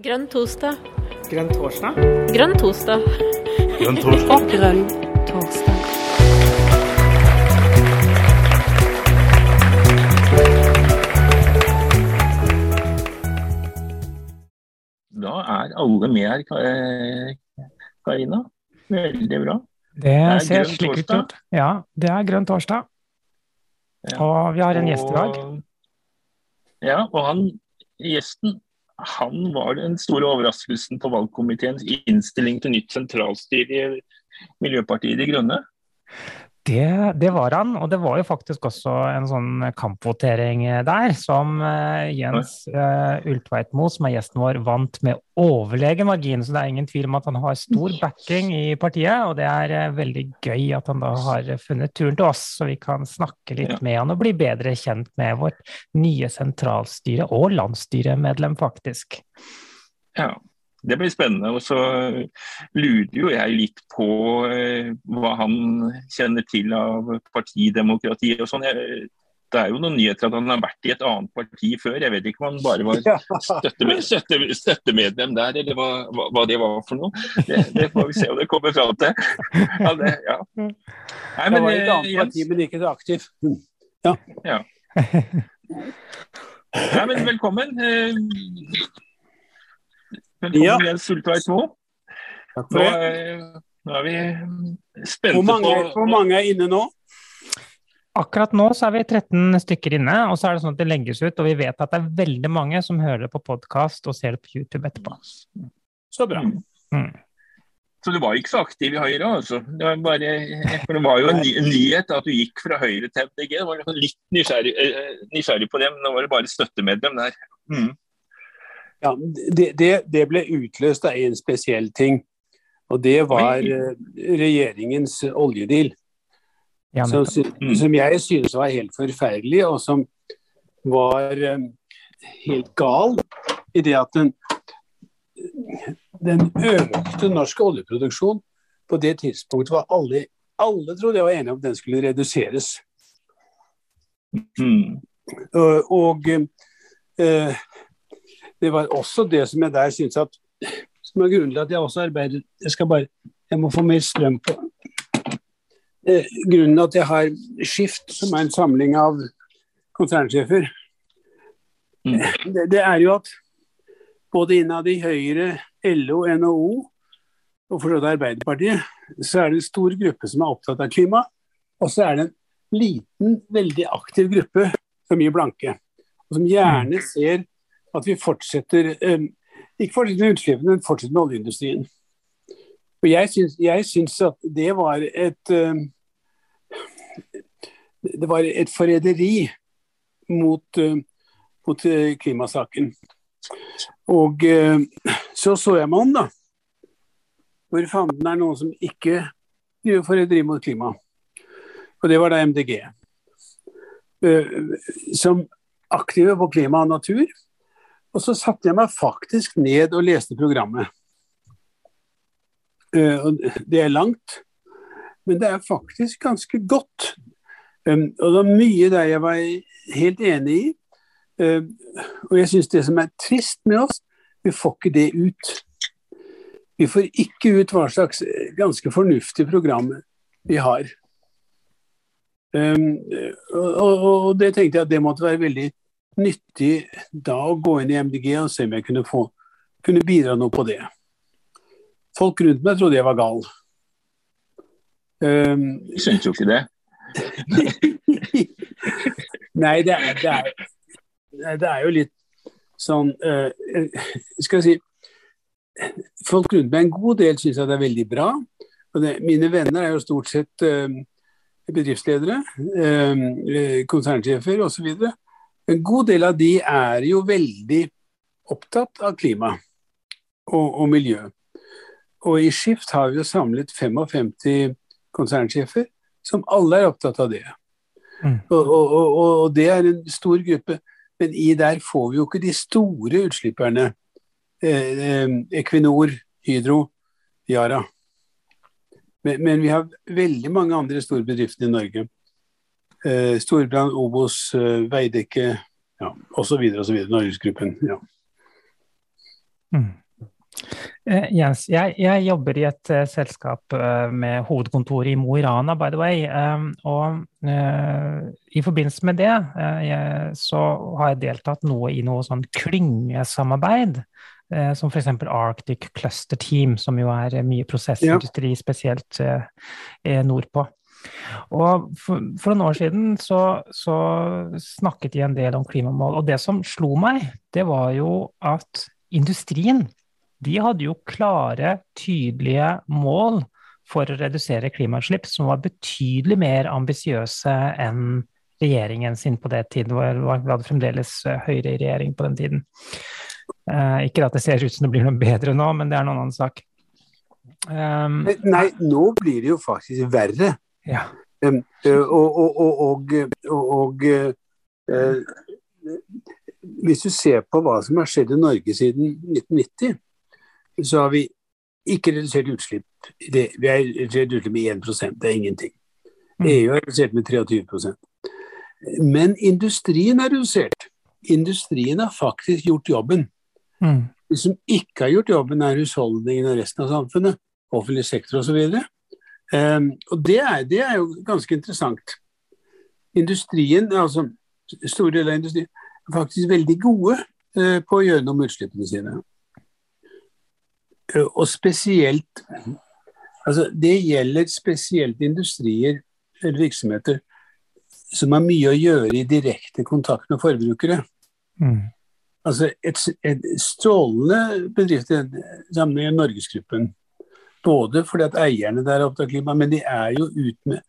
Grønn torsdag. Grønn torsdag? Grønn torsdag. Grønn torsdag. Grønn torsdag. Da er alle med her, Karina. Veldig bra. Det det ser slik ut. torsdag. ut. Ja, det er grønn torsdag. Ja. Og vi har en gjest i dag. Ja, og han, gjesten han var den store overraskelsen på valgkomiteens innstilling til nytt sentralstyre i Miljøpartiet De Grønne. Det, det var han, og det var jo faktisk også en sånn kampvotering der, som eh, Jens uh, Ultveitmo, som er gjesten vår, vant med overlegen margin. Så det er ingen tvil om at han har stor backing i partiet, og det er eh, veldig gøy at han da har funnet turen til oss, så vi kan snakke litt Ja. med han og bli bedre kjent med vårt nye sentralstyre og landsstyremedlem, faktisk. Ja, det blir spennende. Og så lurer jo jeg litt på eh, hva han kjenner til av partidemokrati og sånn. Det er jo noen nyheter at han har vært i et annet parti før. Jeg vet ikke om han bare var støttemedlem støtte, støttemedlem der, eller hva, hva, det var for noe. Det, det får vi se om det kommer fram til. Ja, det, ja. Nei, men, det var i et eh, annet parti, men ikke så aktiv. ja, men velkommen. Eh, Velkommen, Ja. Jens Sultveit Moe. Takk Nå, for det. er- nå er vi spente Hvor mange, på hvor mange er inne nå? Akkurat nå så er vi 13 stykker inne, og så er det sånn at det legges ut, og vi vet at det er veldig mange som hører det på podkast og ser det på YouTube etterpå. Så bra. Mm. Mm. Så du var ikke så aktiv i Høyre, altså? Det var, bare, for det var jo en, ny, en nyhet at du gikk fra Høyre til MDG. Det var liksom litt nysgjerrig, eh, nysgjerrig på det, men nå var det bare støttemedlem der. Mm. Ja, det, det, det ble utløst av en spesiell ting. Og det var Oi. eh, regjeringens oljedeal. Ja, Som, som jeg synes var helt forferdelig, og som var eh, helt gal i det at den, den økte norsk oljeproduksjon på det tidspunktet var alle, alle trodde jeg var enige om at den skulle reduseres. Mm. Og, og eh, det var også det som jeg der syns at Som er grunnen til at jeg også arbeider Jeg skal bare Jeg må få mer strøm på. Eh, grunnen til at jeg har Skift, som er en samling av konsernsjefer, Mm. det, det er jo at både innad i Høyre, LO, NHO og for så vidt Arbeiderpartiet, så er det en stor gruppe som er opptatt av klima. Og så er det en liten, veldig aktiv gruppe som gir blanke. Og som gjerne ser at vi fortsetter eh, ikke fortsetter med utslippene, men fortsetter med oljeindustrien. Og jeg syns, jeg syns at det var et eh, Det var et forræderi mot, eh, mot klimasaken. Og så så jeg meg om, da. Hvor fanden er noen som ikke gjør forræderi mot klima? Og det var da MDG. Som aktive på klima og natur. Og så satte jeg meg faktisk ned og leste programmet. Eh, det er langt, men det er faktisk ganske godt. Um, og det var mye der jeg var helt enig i. Um, og jeg syns det som er trist med oss, vi får ikke det ut. Vi får ikke ut hva slags eh, ganske fornuftig program vi har. Um, og, det tenkte jeg at det måtte være veldig nyttig da å gå inn i MDG og se om jeg kunne, få, kunne bidra noe på det. Folk rundt meg trodde jeg var gal. Um, Jeg syns jo ikke det. Nei, det er, det, er, det er jo litt sånn uh, Skal jeg si Folk rundt meg en god del syns det er veldig bra. Og det, mine venner er jo stort sett uh, bedriftsledere, uh, konsernsjefer osv. En god del av de er jo veldig opptatt av klima og, og miljø. Og i Skift har vi jo samlet 55 konsernsjefer som alle er opptatt av det. Mm. Og, og, og, og det er en stor gruppe. Men i der får vi jo ikke de store utslipperne. Eh, eh, Equinor, Hydro, Yara. Men, men vi har veldig mange andre store bedrifter i Norge. Eh, Storbrann, Obos, eh, Veidekke ja, osv. osv. Norgesgruppen. Ja. Mm. Uh, Jens, jeg, jeg, jobber i et uh, selskap uh, med hovedkontor i Mo i Rana, by the way. Um, og i forbindelse med det jeg, så har jeg deltatt noe i noe sånn klyngesamarbeid. som f.eks. Arctic Cluster Team, som jo er mye prosessindustri, ja. spesielt nordpå. Og for, for, noen år siden så, så snakket de en del om klimamål, og det som slo meg, det var jo at industrien de hadde jo klare, tydelige mål for å redusere klimautslipp som var betydelig mer ambisiøse enn regjeringen sin på det tiden. Vi hadde fremdeles eh, Høyre i regjering på den tiden. Eh, ikke at det ser ut som det blir noe bedre nå, men det er en annen sak. Um, Nei, nå blir det jo faktisk verre. Ja. Um, og, og, og, og uh, hvis du ser på hva som har skjedd i Norge siden 1990, så har vi ikke redusert utslipp. Det, vi har redusert utslipp med 1 det er ingenting. Mm. EU har redusert med 23% Men industrien er redusert. Industrien har faktisk gjort jobben. Mm. De som ikke har gjort jobben, er husholdningene og resten av samfunnet. Offentlig sektor osv. Um, ehm, og det er, det er, jo ganske interessant. Industrien, altså store deler av industrien, er faktisk veldig gode uh, på å gjøre noe med utslippene sine. Eh, og spesielt altså Det gjelder spesielt industrier eller virksomheter som har mye å gjøre i direkte kontakt med forbrukere. Mm. Altså et, et, strålende bedrift i sammenheng Norgesgruppen. Både fordi at eierne der er opptatt av klima, men de er jo ut med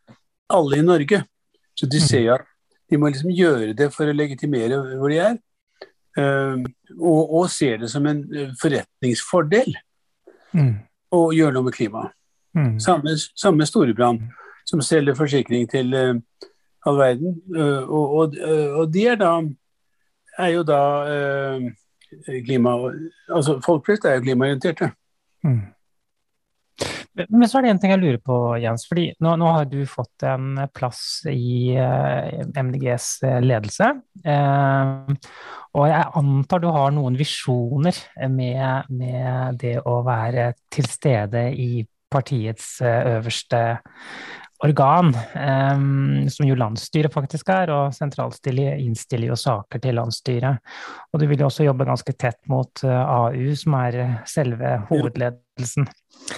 alle i Norge. Så de ser jo at de må liksom gjøre det for å legitimere hvor de er. Uh, og, og ser det som en eh, forretningsfordel mm. å gjøre noe med klimaet. Mm. Samme, samme Storebrand, som selger forsikring til uh, all verden. Uh, og, og, uh, og, de er da er jo da klima... Altså folk flest er jo klimaorienterte. Mm. Men så er det en ting jeg lurer på, Jens. fordi Nå, nå har du fått en plass i uh, MDGs ledelse. Uh, og jeg antar du har noen visjoner med, med det å være til stede i partiets uh, øverste organ, um, som jo landsstyret faktisk er, og sentralstyret innstiller jo saker til landsstyret. Og du vil jo også jobbe ganske tett mot uh, AU, som er selve hovedledelsen.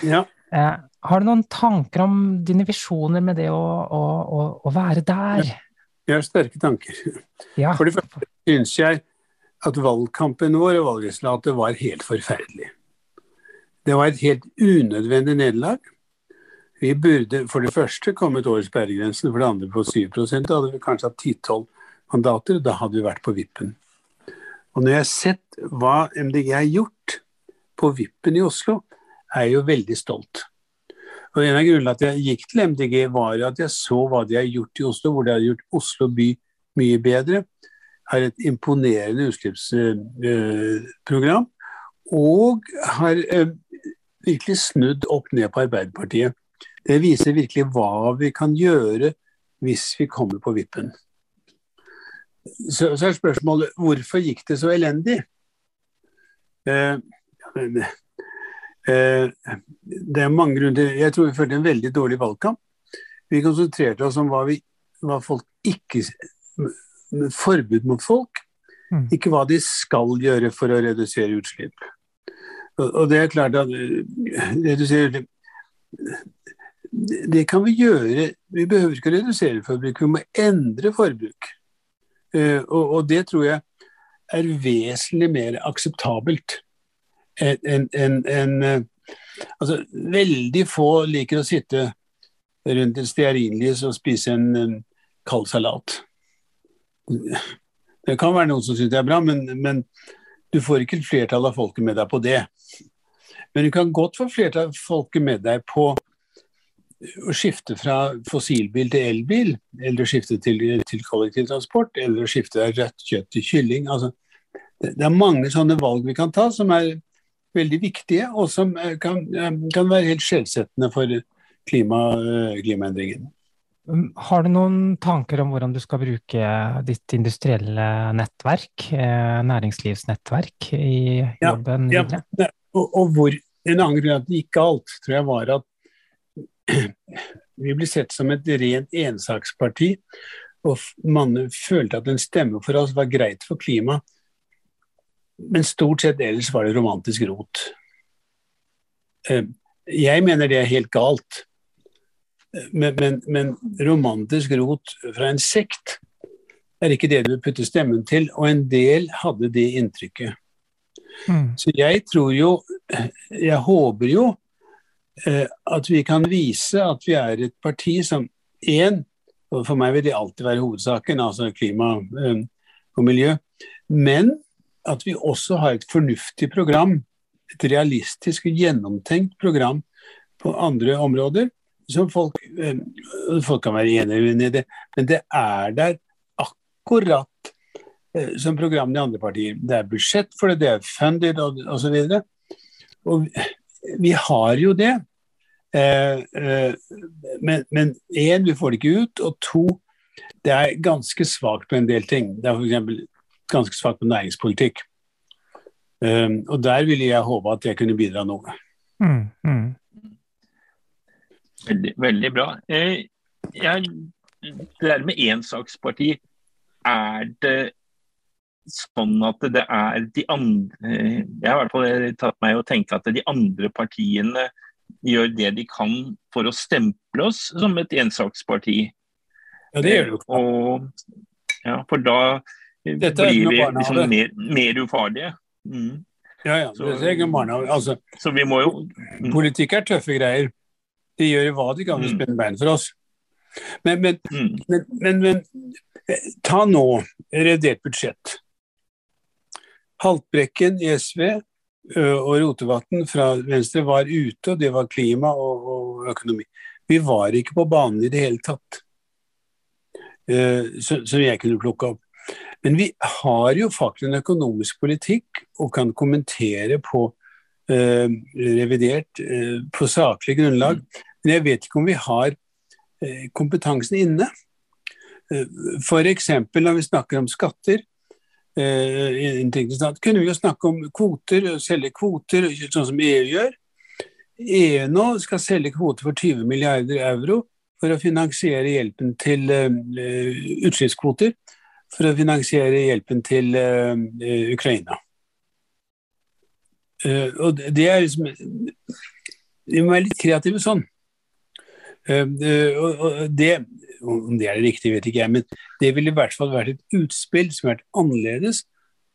Ja. Uh, har du noen tanker om dine visjoner med det å, å, å, å være der? Jeg har sterke tanker. Ja. For det første syns jeg at valgkampen vår og valgresultatet var helt forferdelig. Det var et helt unødvendig nederlag. Vi burde for det første kommet over sperregrensen, for det andre på 7 Da hadde vi kanskje hatt 10-12 mandater, og da hadde vi vært på vippen. Og når jeg har sett hva MDG har gjort på vippen i Oslo, er jeg jo veldig stolt. Og En av grunnene at jeg gikk til MDG, var at jeg så hva de har gjort i Oslo, hvor de har gjort Oslo by mye bedre har et imponerende utslippsprogram. Og har eh, virkelig snudd opp ned på Arbeiderpartiet. Det viser virkelig hva vi kan gjøre hvis vi kommer på vippen. Så, så er spørsmålet hvorfor gikk det så elendig? Eh, det er mange grunner Jeg tror vi førte en veldig dårlig valgkamp. Vi konsentrerte oss om hva, vi, hva folk ikke forbud mot folk, mm. ikke hva de skal gjøre for å redusere utslipp. Og, det er klart at eh, redusere utslipp det kan vi gjøre. Vi behøver ikke å redusere forbruk, vi må endre forbruk. Eh, og, og det tror jeg er vesentlig mer akseptabelt en, en, en, altså, Veldig få liker å sitte rundt en stearinlys og spise en, en kald salat. Det kan være noen som syns det er bra, men, men du får ikke flertall av folket med deg på det. Men du kan godt få flertall av folket med deg på å skifte fra fossilbil til elbil, eller skifte til, til kollektivtransport, eller å skifte rødt kjøtt til kylling. Altså, det, det, er mange sånne valg vi kan ta som er veldig viktige, og som kan, kan være helt skjellsettende for klima, klimaendringen. Um, har du noen tanker om hvordan du skal bruke ditt industrielle nettverk, eh, næringslivsnettverk, i jobben ja, videre? Ja, og, og, hvor En annen grunn at det gikk galt, tror jeg var at vi ble sett som et rent ensaksparti. Og man følte at en stemme for oss var greit for klimaet. Men stort sett ellers var det romantisk rot. Eh, jeg mener det er helt galt. Men, men, men, romantisk rot fra en sekt er ikke det du putter stemmen til, og en del hadde det inntrykket. Mm. Så jeg tror jo, jeg håper jo, eh, at vi kan vise at vi er et parti som én, og for meg vil det alltid være hovedsaken, altså klima eh, og miljø, men at vi også har et fornuftig program, et realistisk og gjennomtenkt program på andre områder som folk, eh, folk kan være enige i det, men det er der akkurat eh, som programmene i andre partier. Det er budsjett for det, det er funded osv. Og, og, og vi har jo det. Eh, men én, vi får det ikke ut. Og to, det er ganske svakt på en del ting. Det er f.eks. ganske svakt på næringspolitikk. Um, og der ville jeg håpe at jeg kunne bidra noe. Mm, mm. Veldig, veldig bra. Eh, jeg, det der med ensaksparti, er det sånn at det er de andre Jeg har i hvert fall tatt meg å tenke at de andre partiene gjør det de kan for å stemple oss som et ensaksparti. Ja, det gjør du. Og, ja, for da blir vi liksom mer, mer ufarlige. Mm. Ja, ja. Så, det er barnehage. Altså, så vi må jo mm. Politikk er tøffe greier. De gjør hva de kan for å mm. spenne bein for oss. Men, men, mm. men, men, ta nå revidert budsjett. Haltbrekken i SV og Rotevatn fra Venstre var ute, og det var klima og, og økonomi. Vi var ikke på banen i det hele tatt, som jeg kunne plukke opp. Men vi har jo faktisk en økonomisk politikk og kan kommentere på Eh, revidert eh, på saklig grunnlag. Men jeg vet ikke om vi har eh, kompetansen inne. F.eks. når vi snakker om skatter, kunne vi jo snakke om kvoter, selge kvoter, sånn som EU gjør. EU nå skal selge kvoter for 20 milliarder euro for å finansiere hjelpen til utslippskvoter. For å finansiere hjelpen til Ukraina. Uh, og det er liksom Vi må være litt kreative sånn. Uh, uh, og det, Om det er det riktige, vet ikke jeg, men det ville i hvert fall vært et utspill som har vært annerledes,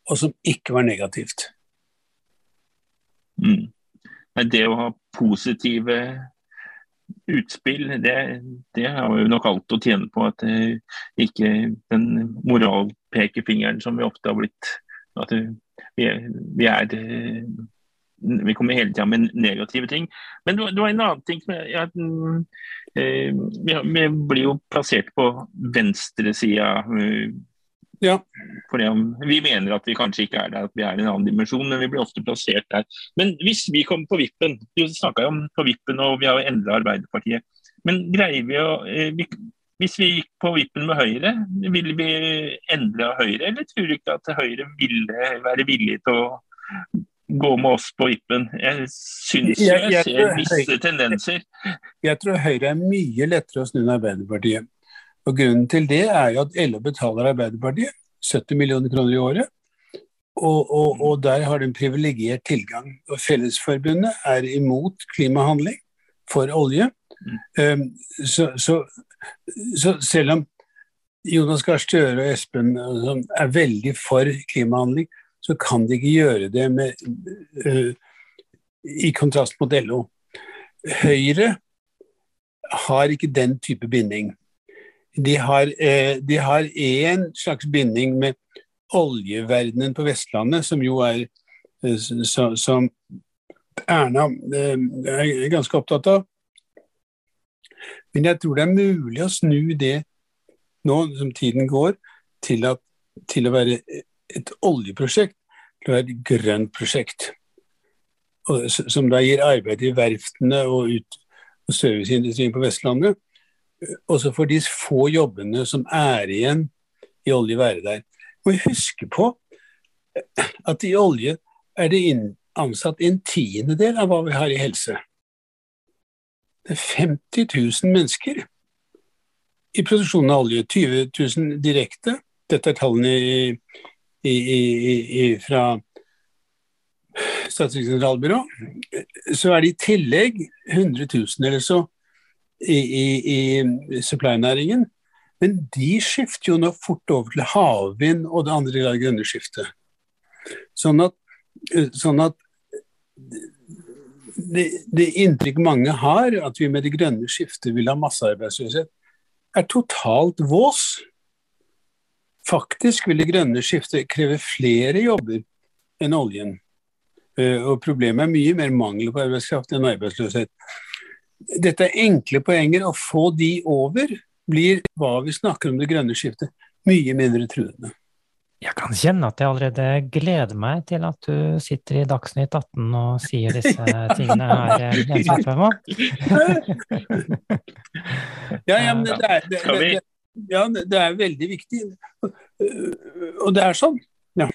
og som ikke var negativt. Mm. Men det å ha positive utspill, det, det har jo nok alt å tjene på. At det ikke den moralpekefingeren som vi ofte har blitt. At vi, vi er vi kommer hele tida med negative ting. Men det var en annen ting ja, eh, vi, vi, blir jo plassert på venstresida. Eh, ja. vi mener at vi kanskje ikke er der, at vi er i en annen dimensjon, men vi blir ofte plassert der. Men hvis vi kommer på vippen, du snakka jo om på vippen og vi har jo endra Arbeiderpartiet. Men greier vi å eh, Hvis vi gikk på vippen med Høyre, ville vi endra Høyre, eller tror du ikke at Høyre ville være villig til å gå med oss på vippen. Jeg syns jeg, jeg, jeg ser visse tendenser. Jeg tror Høyre er mye lettere å snu enn Arbeiderpartiet. Og Grunnen til det er jo at LO betaler Arbeiderpartiet 70 millioner kroner i året. Og, og, og der har de en privilegert tilgang. Og Fellesforbundet er imot klimahandling for olje. Mm. Um, så, så, så, selv om Jonas Gahr Støre og Espen sånn er veldig for klimahandling, så kan de ikke gjøre det med, uh, i kontrast mot LO. Høyre har ikke den type binding. De har, uh, de har en slags binding med oljeverdenen på Vestlandet, som jo er så, som Erna er ganske opptatt av. Men jeg tror det er mulig å snu det nå som tiden går, til, at, til å være et oljeprosjekt til å være et grønt prosjekt. Og, som da gir arbeid til verftene og, ut, og serviceindustrien på Vestlandet. Og for de få jobbene som er igjen i olje, være der. Og huske på at i olje er det ansatt en tiendedel av hva vi har i helse. Det er 50 000 mennesker i produksjonen av olje. 20 000 direkte. Dette er tallene i, i, i, fra Statistisk sentralbyrå. Så er det i tillegg 100 000 eller så i, i supply-næringen. Men de skifter jo nå fort over til havvind og det andre av grønne skiftet. Sånn at, sånn at det, det inntrykk mange har, at vi med det grønne skiftet vil ha massearbeidsløshet, er totalt vås. Faktisk vil det grønne skiftet kreve flere jobber enn oljen. Eh, og problemet er mye mer mangel på arbeidskraft enn arbeidsløshet. Dette er enkle poenger. Å få de over blir hva vi snakker om det grønne skiftet, mye mindre truende. Jeg kan kjenne at jeg allerede gleder meg til at du sitter i Dagsnytt 18 og sier disse tingene her. Eh, Jens ja, ja, men det er, det, det, ja, det er veldig viktig. Og det er sånn. Ja.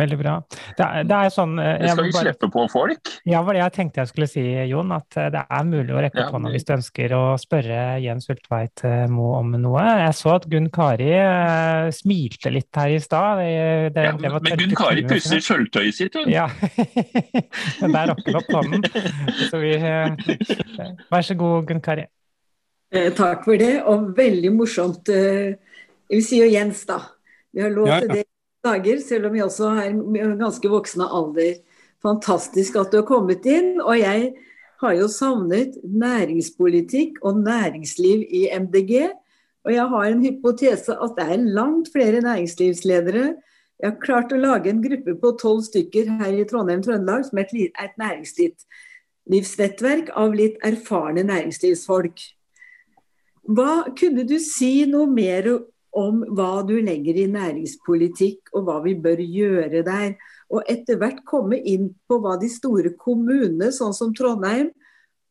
Veldig bra. Det er, det er sånn jeg Skal vi bare, slippe på folk? Ja, var det jeg tenkte jeg skulle si, Jon. At eh, det er mulig å rekke opp ja, hånda hvis du ønsker å spørre Jens Ultveit eh, Mo om noe. Jeg så at Gunn Kari uh, smilte litt her i stad. Ja, men Gunn Kari pusser sølvtøyet sitt, hun. Ja. men der rakk hun opp hånden. Så vi uh, Vær så god, Gunn Kari. Eh, takk for det, og veldig morsomt. Jeg vil si jo Jens, da. Vi har lov til det dager, selv om vi også har ganske voksne alder. Fantastisk at du har kommet inn. Og jeg har jo savnet næringspolitikk og næringsliv i MDG. Og jeg har en hypotese at det er langt flere næringslivsledere. Jeg har klart å lage en gruppe på tolv stykker her i Trondheim-Trøndelag som er et, et næringslivsnettverk av litt erfarne næringslivsfolk. Hva Kunne du si noe mer om hva du legger i næringspolitikk og hva vi bør gjøre der. Og etter hvert komme inn på hva de store kommunene, sånn som Trondheim,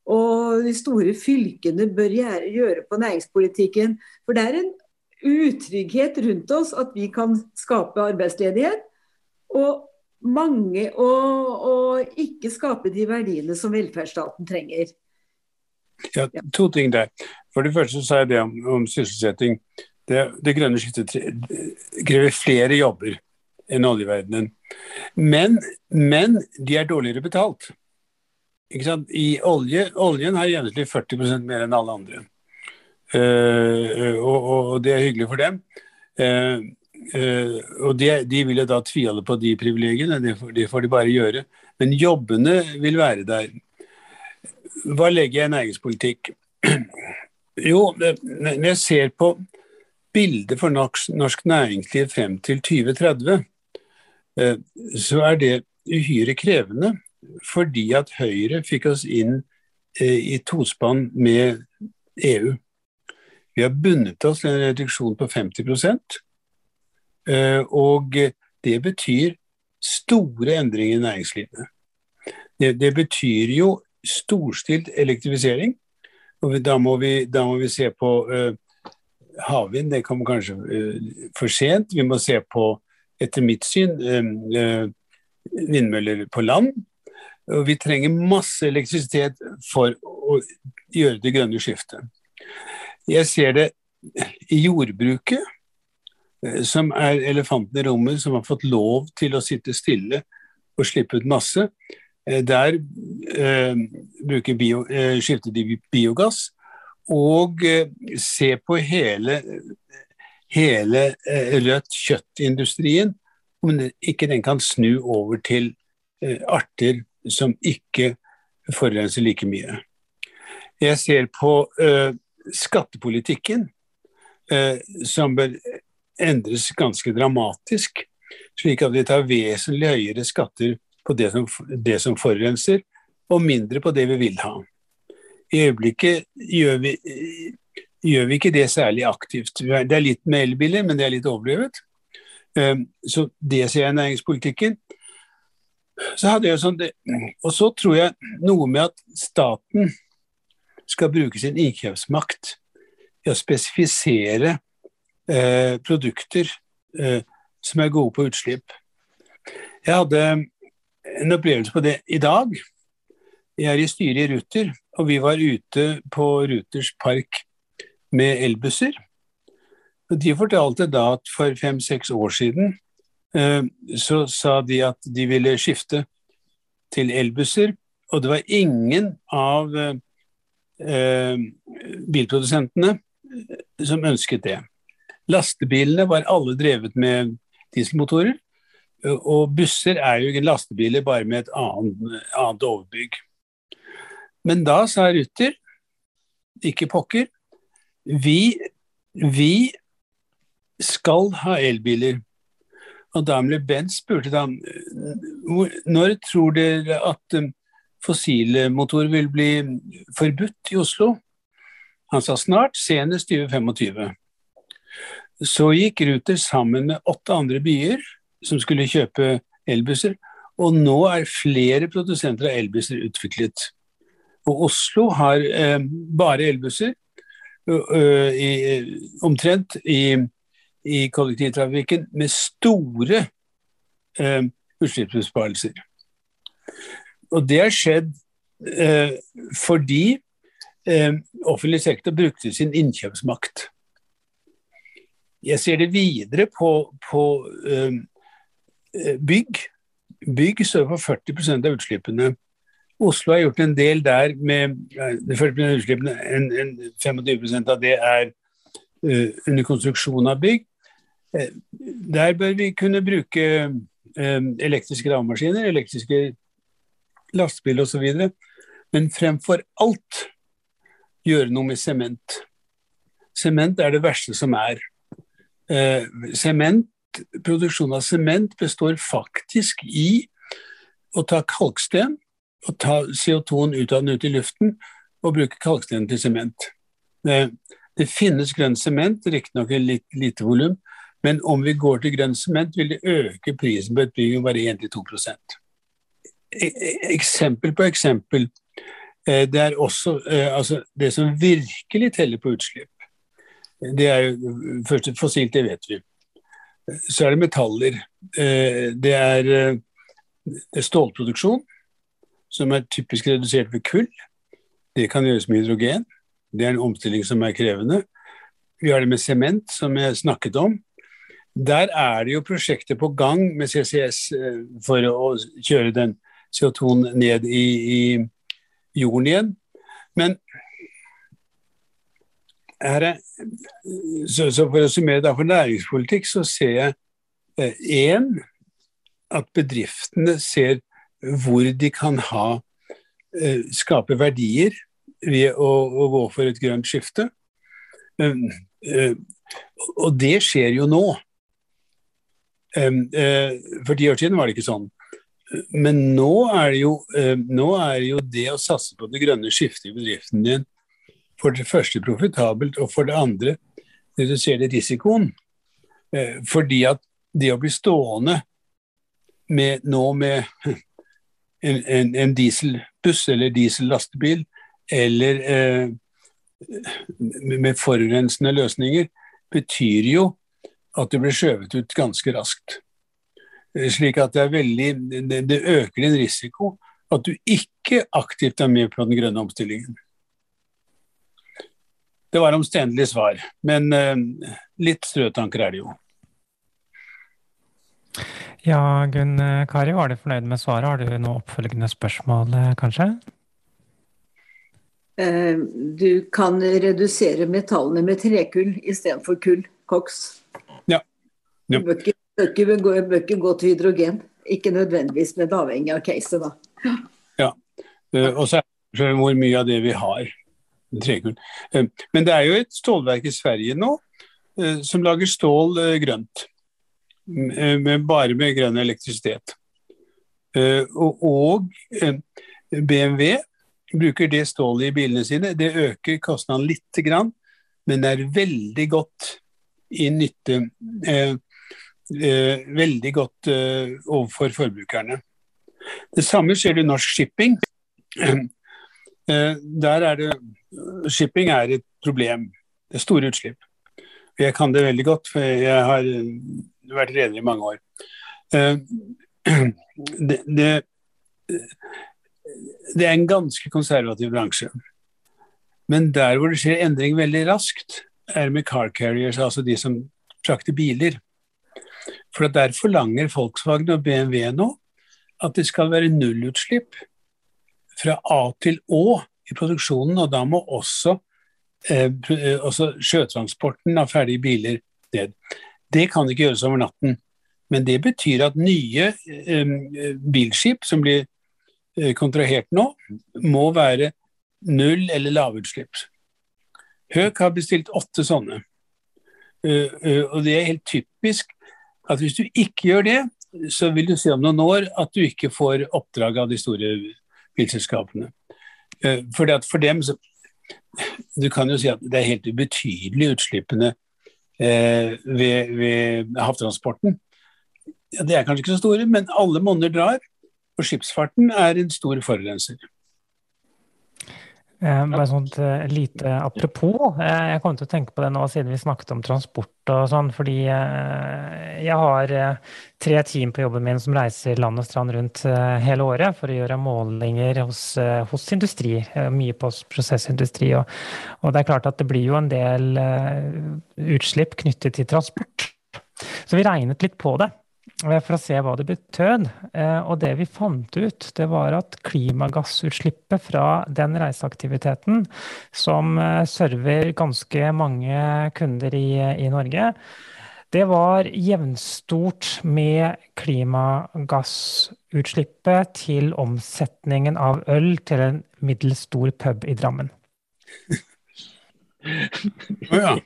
og de store fylkene bør gjøre på næringspolitikken. For det er en utrygghet rundt oss at vi kan skape arbeidsledighet. Og mange og, ikke skape de verdiene som velferdsstaten trenger. Ja, To ting der. For det første så jeg det om, om sysselsetting. Det, det grønne skiftet krever flere jobber enn oljeverdenen. Men, men de er dårligere betalt. I olje, Oljen har gjennomsnittlig 40% mer enn alle andre. Uh, og, og, det er hyggelig for dem. Uh, uh, og de, de, vil jo da tvile på de privilegiene, det får, det får de bare gjøre. Men jobbene vil være der. Hva legger jeg i næringspolitikk? Jo, når jeg ser på bildet for norsk næringsliv frem til 2030, eh, så er det uhyre krevende. Fordi at Høyre fikk oss inn eh, i tospann med EU. Vi har bundet oss til en reduksjon på 50 eh, og det betyr store endringer i næringslivet. Det, det betyr jo storstilt elektrifisering. og Da må vi, da må vi se på uh, havvind det kommer kanskje uh, for sent. Vi må se på, etter mitt syn, uh, vindmøller på land. Og vi trenger masse elektrisitet for å gjøre det grønne skiftet. Jeg ser det i jordbruket, som er elefanten i rommet, som har fått lov til å sitte stille og slippe ut masse. Der eh, bio, eh, skifter de biogass og eh, se på hele, hele eh, rødt kjøttindustrien, om ikke den kan snu over til eh, arter som ikke forurenser like mye. Jeg ser på skattepolitikken, som bør endres ganske dramatisk, slik at vi tar vesentlig høyere skatter på det som, det som forurenser, og mindre på det vi vil ha. I øyeblikket gjør vi, gjør vi, ikke det særlig aktivt. Det er litt med elbiler, men det er litt overdrevet. Ehm, så det ser jeg i næringspolitikken. Så hadde jeg sånn, Og så tror jeg noe med at staten skal bruke sin innkjøpsmakt i å spesifisere eh, produkter eh, som er gode på utslipp. Jeg hadde en opplevelse på det i dag. Jeg er i styret i Ruter, og vi var ute på Ruters park med elbusser. De fortalte da at for fem-seks år siden eh, så sa de at de ville skifte til elbusser, og det var ingen av eh, bilprodusentene som ønsket det. Lastebilene var alle drevet med dieselmotorer, og busser er jo ikke lastebiler, bare med et annet, annet overbygg. Men da sa Ruter, ikke pokker, vi, vi skal ha elbiler. Og Daimler-Benz spurte da når tror dere at um, fossile motorer vil bli forbudt i Oslo? Han sa snart, senest 2025. Så gikk Ruter sammen med åtte andre byer som skulle kjøpe elbusser, og nå er flere produsenter av elbusser utviklet. Og Oslo har eh, bare elbusser, omtrent i, i, kollektivtrafikken, med store eh, utslippsbesparelser. Og det har skjedd eh, fordi offentlig sektor brukte sin innkjøpsmakt. Jeg ser det videre på, på bygg. Bygg står for 40% av utslippene. Oslo har gjort en del der med 40 av utslippene. En, en 25 av det er uh, under konstruksjon av bygg. Uh, der bør vi kunne bruke uh, elektriske gravemaskiner, elektriske lastebiler osv. Men fremfor alt gjøre noe med sement. Sement er det verste som er. Sement produksjon av sement består faktisk i å ta kalksten og ta CO2-en ut av den ut i luften og bruke kalkstenen til sement. Det, finnes grønn sement, riktignok i litt lite volum, men om vi går til grønn sement, vil det øke prisen på et bygg med bare 1-2 e, e, Eksempel på eksempel. Eh, det er også eh, altså det som virkelig teller på utslipp. Det er jo først fossilt, det vet vi. Så er det metaller. Eh, er, eh, det er stålproduksjon, som er typisk redusert ved kull. Det kan gjøres med hydrogen. Det er en omstilling som er krevende. Vi har det med sement, som jeg snakket om. Der er det jo prosjekter på gang med CCS eh, for å kjøre den CO2-en ned i, i jorden igjen. Men er, så, så, For å summere da for næringspolitikk, så ser jeg én eh, at bedriftene ser hvor de kan ha eh, skape verdier ved å, å gå for et grønt skifte. Um, uh, og det skjer jo nå. Um, uh, for ti år siden var det ikke sånn. Men nå er, det jo, uh, nå er det jo det å satse på det grønne skiftet i bedriften din for det første profitabelt, og for det andre reduserer det risikoen. Eh, fordi at det å bli stående med, nå med en, en, en dieselbuss eller diesellastebil eller eh, med forurensende løsninger, betyr jo at du blir skjøvet ut ganske raskt. Eh, slik at det, er veldig, det, det øker din risiko at du ikke aktivt er med på den grønne omstillingen. Det var omstendelig svar, men eh, litt strøtanker er det jo. Ja, Gunn eh, Kari, var du fornøyd med svaret? Har du noe oppfølgende spørsmål, eh, kanskje? Du kan redusere metallene med trekull istedenfor kull, koks. Ja. ja. Bør, ikke, bør, ikke, gå til hydrogen. Ikke nødvendigvis, men avhengig av caset, da. Ja. Og så er det hvor mye av det vi har. Trekull. Eh, men det er jo et stålverk i Sverige nå eh, som lager stål eh, grønt. Med, bare med grønn elektrisitet. Og BMW bruker det stålet i bilene sine. Det øker kostnaden lite grann, men det er veldig godt i nytte eh, eh, Veldig godt eh, overfor forbrukerne. Det samme skjer i Norsk Shipping. Eh, der er det Shipping er et problem. Det er store utslipp. Jeg kan det veldig godt, for jeg har vært reder i mange år. Eh, det, det, det er en ganske konservativ bransje. Men der hvor det skjer endring veldig raskt, er med car carriers, altså de som frakter biler. For der forlanger Volkswagen og BMW nå at det skal være nullutslipp fra A til Å i produksjonen, og da må også, eh, også sjøtransporten av ferdige biler ned. Det kan ikke gjøres over natten, men det betyr at nye eh, bilskip som blir eh, kontrahert nå, må være null- eller lavutslipp. Høk har bestilt åtte sånne. Og det er helt typisk at hvis du ikke gjør det, så vil du se om noen år at du ikke får oppdrag av de store bilselskapene. For, for dem så Du kan jo si at det er helt ubetydelige utslippene ved, ved havtransporten. Ja, det er kanskje ikke så store, men alle monner drar. Og skipsfarten er en stor forurenser. Eh, bare sånt eh, lite apropos. Eh, jeg kom til å tenke på det nå siden vi snakket om transport og sånn, fordi jeg har tre team på jobben min som reiser land og strand rundt hele året for å gjøre målinger hos, hos industri, mye på prosessindustri. Og, og, det er klart at det blir jo en del utslipp knyttet til transport. Så vi regnet litt på det. Eh, for å se hva det betød. Eh, og det vi fant ut, det var at klimagassutslippet fra den reiseaktiviteten, som eh, server ganske mange kunder i, i Norge, det var jevnstort med klimagassutslippet til omsetningen av øl til en middels stor pub i Drammen. Oh, ja.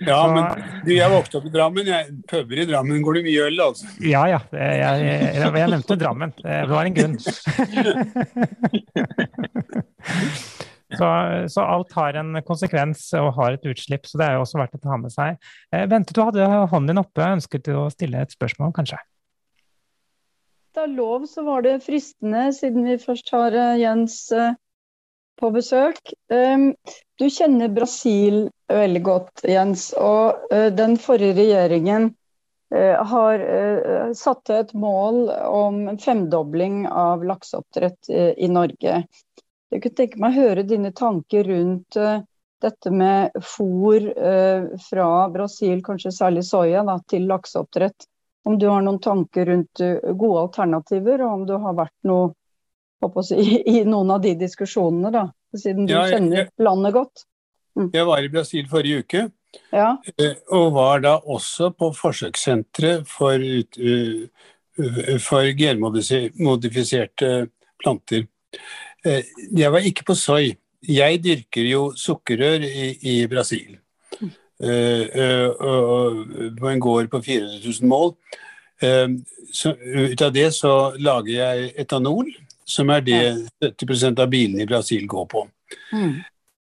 Ja, så, men du, jeg vokste opp i Drammen. Jeg, puber i Drammen går det mye øl, altså. Ja ja, jeg, jeg, jeg nevnte Drammen. Det var en grunn. så, så, alt har en konsekvens og har et utslipp, så det er jo også verdt å ta med seg. Vente, Bente, du hadde hånden din oppe. Ønsket du å stille et spørsmål, kanskje? Da lov så var det fristende, siden vi først har eh, Jens eh, på besøk. Ehm, du kjenner Brasil veldig godt, Jens. Og eh, den forrige regjeringen eh, har eh, satt et mål om en femdobling av lakseoppdrett i Norge. Jeg kunne tenke meg å høre dine tanker rundt dette med fôr fra Brasil, kanskje særlig soya, da, til lakseoppdrett. Om du har noen tanker rundt gode alternativer, og om du har vært noe si, i noen av de diskusjonene, da, siden du ja, jeg, kjenner landet godt. Mm. Jeg var i Brasil forrige uke, ja. Eh, og var da også på forsøkssenteret for, eh, for genmodifiserte planter. Eh, jeg var ikke på soy. Jeg dyrker jo sukkerrør i, i Brasil. Mm. På en gård på 400 000 mål. Så ut av det så lager jeg etanol som er det 70% av bilene i Brasil går på. Mm.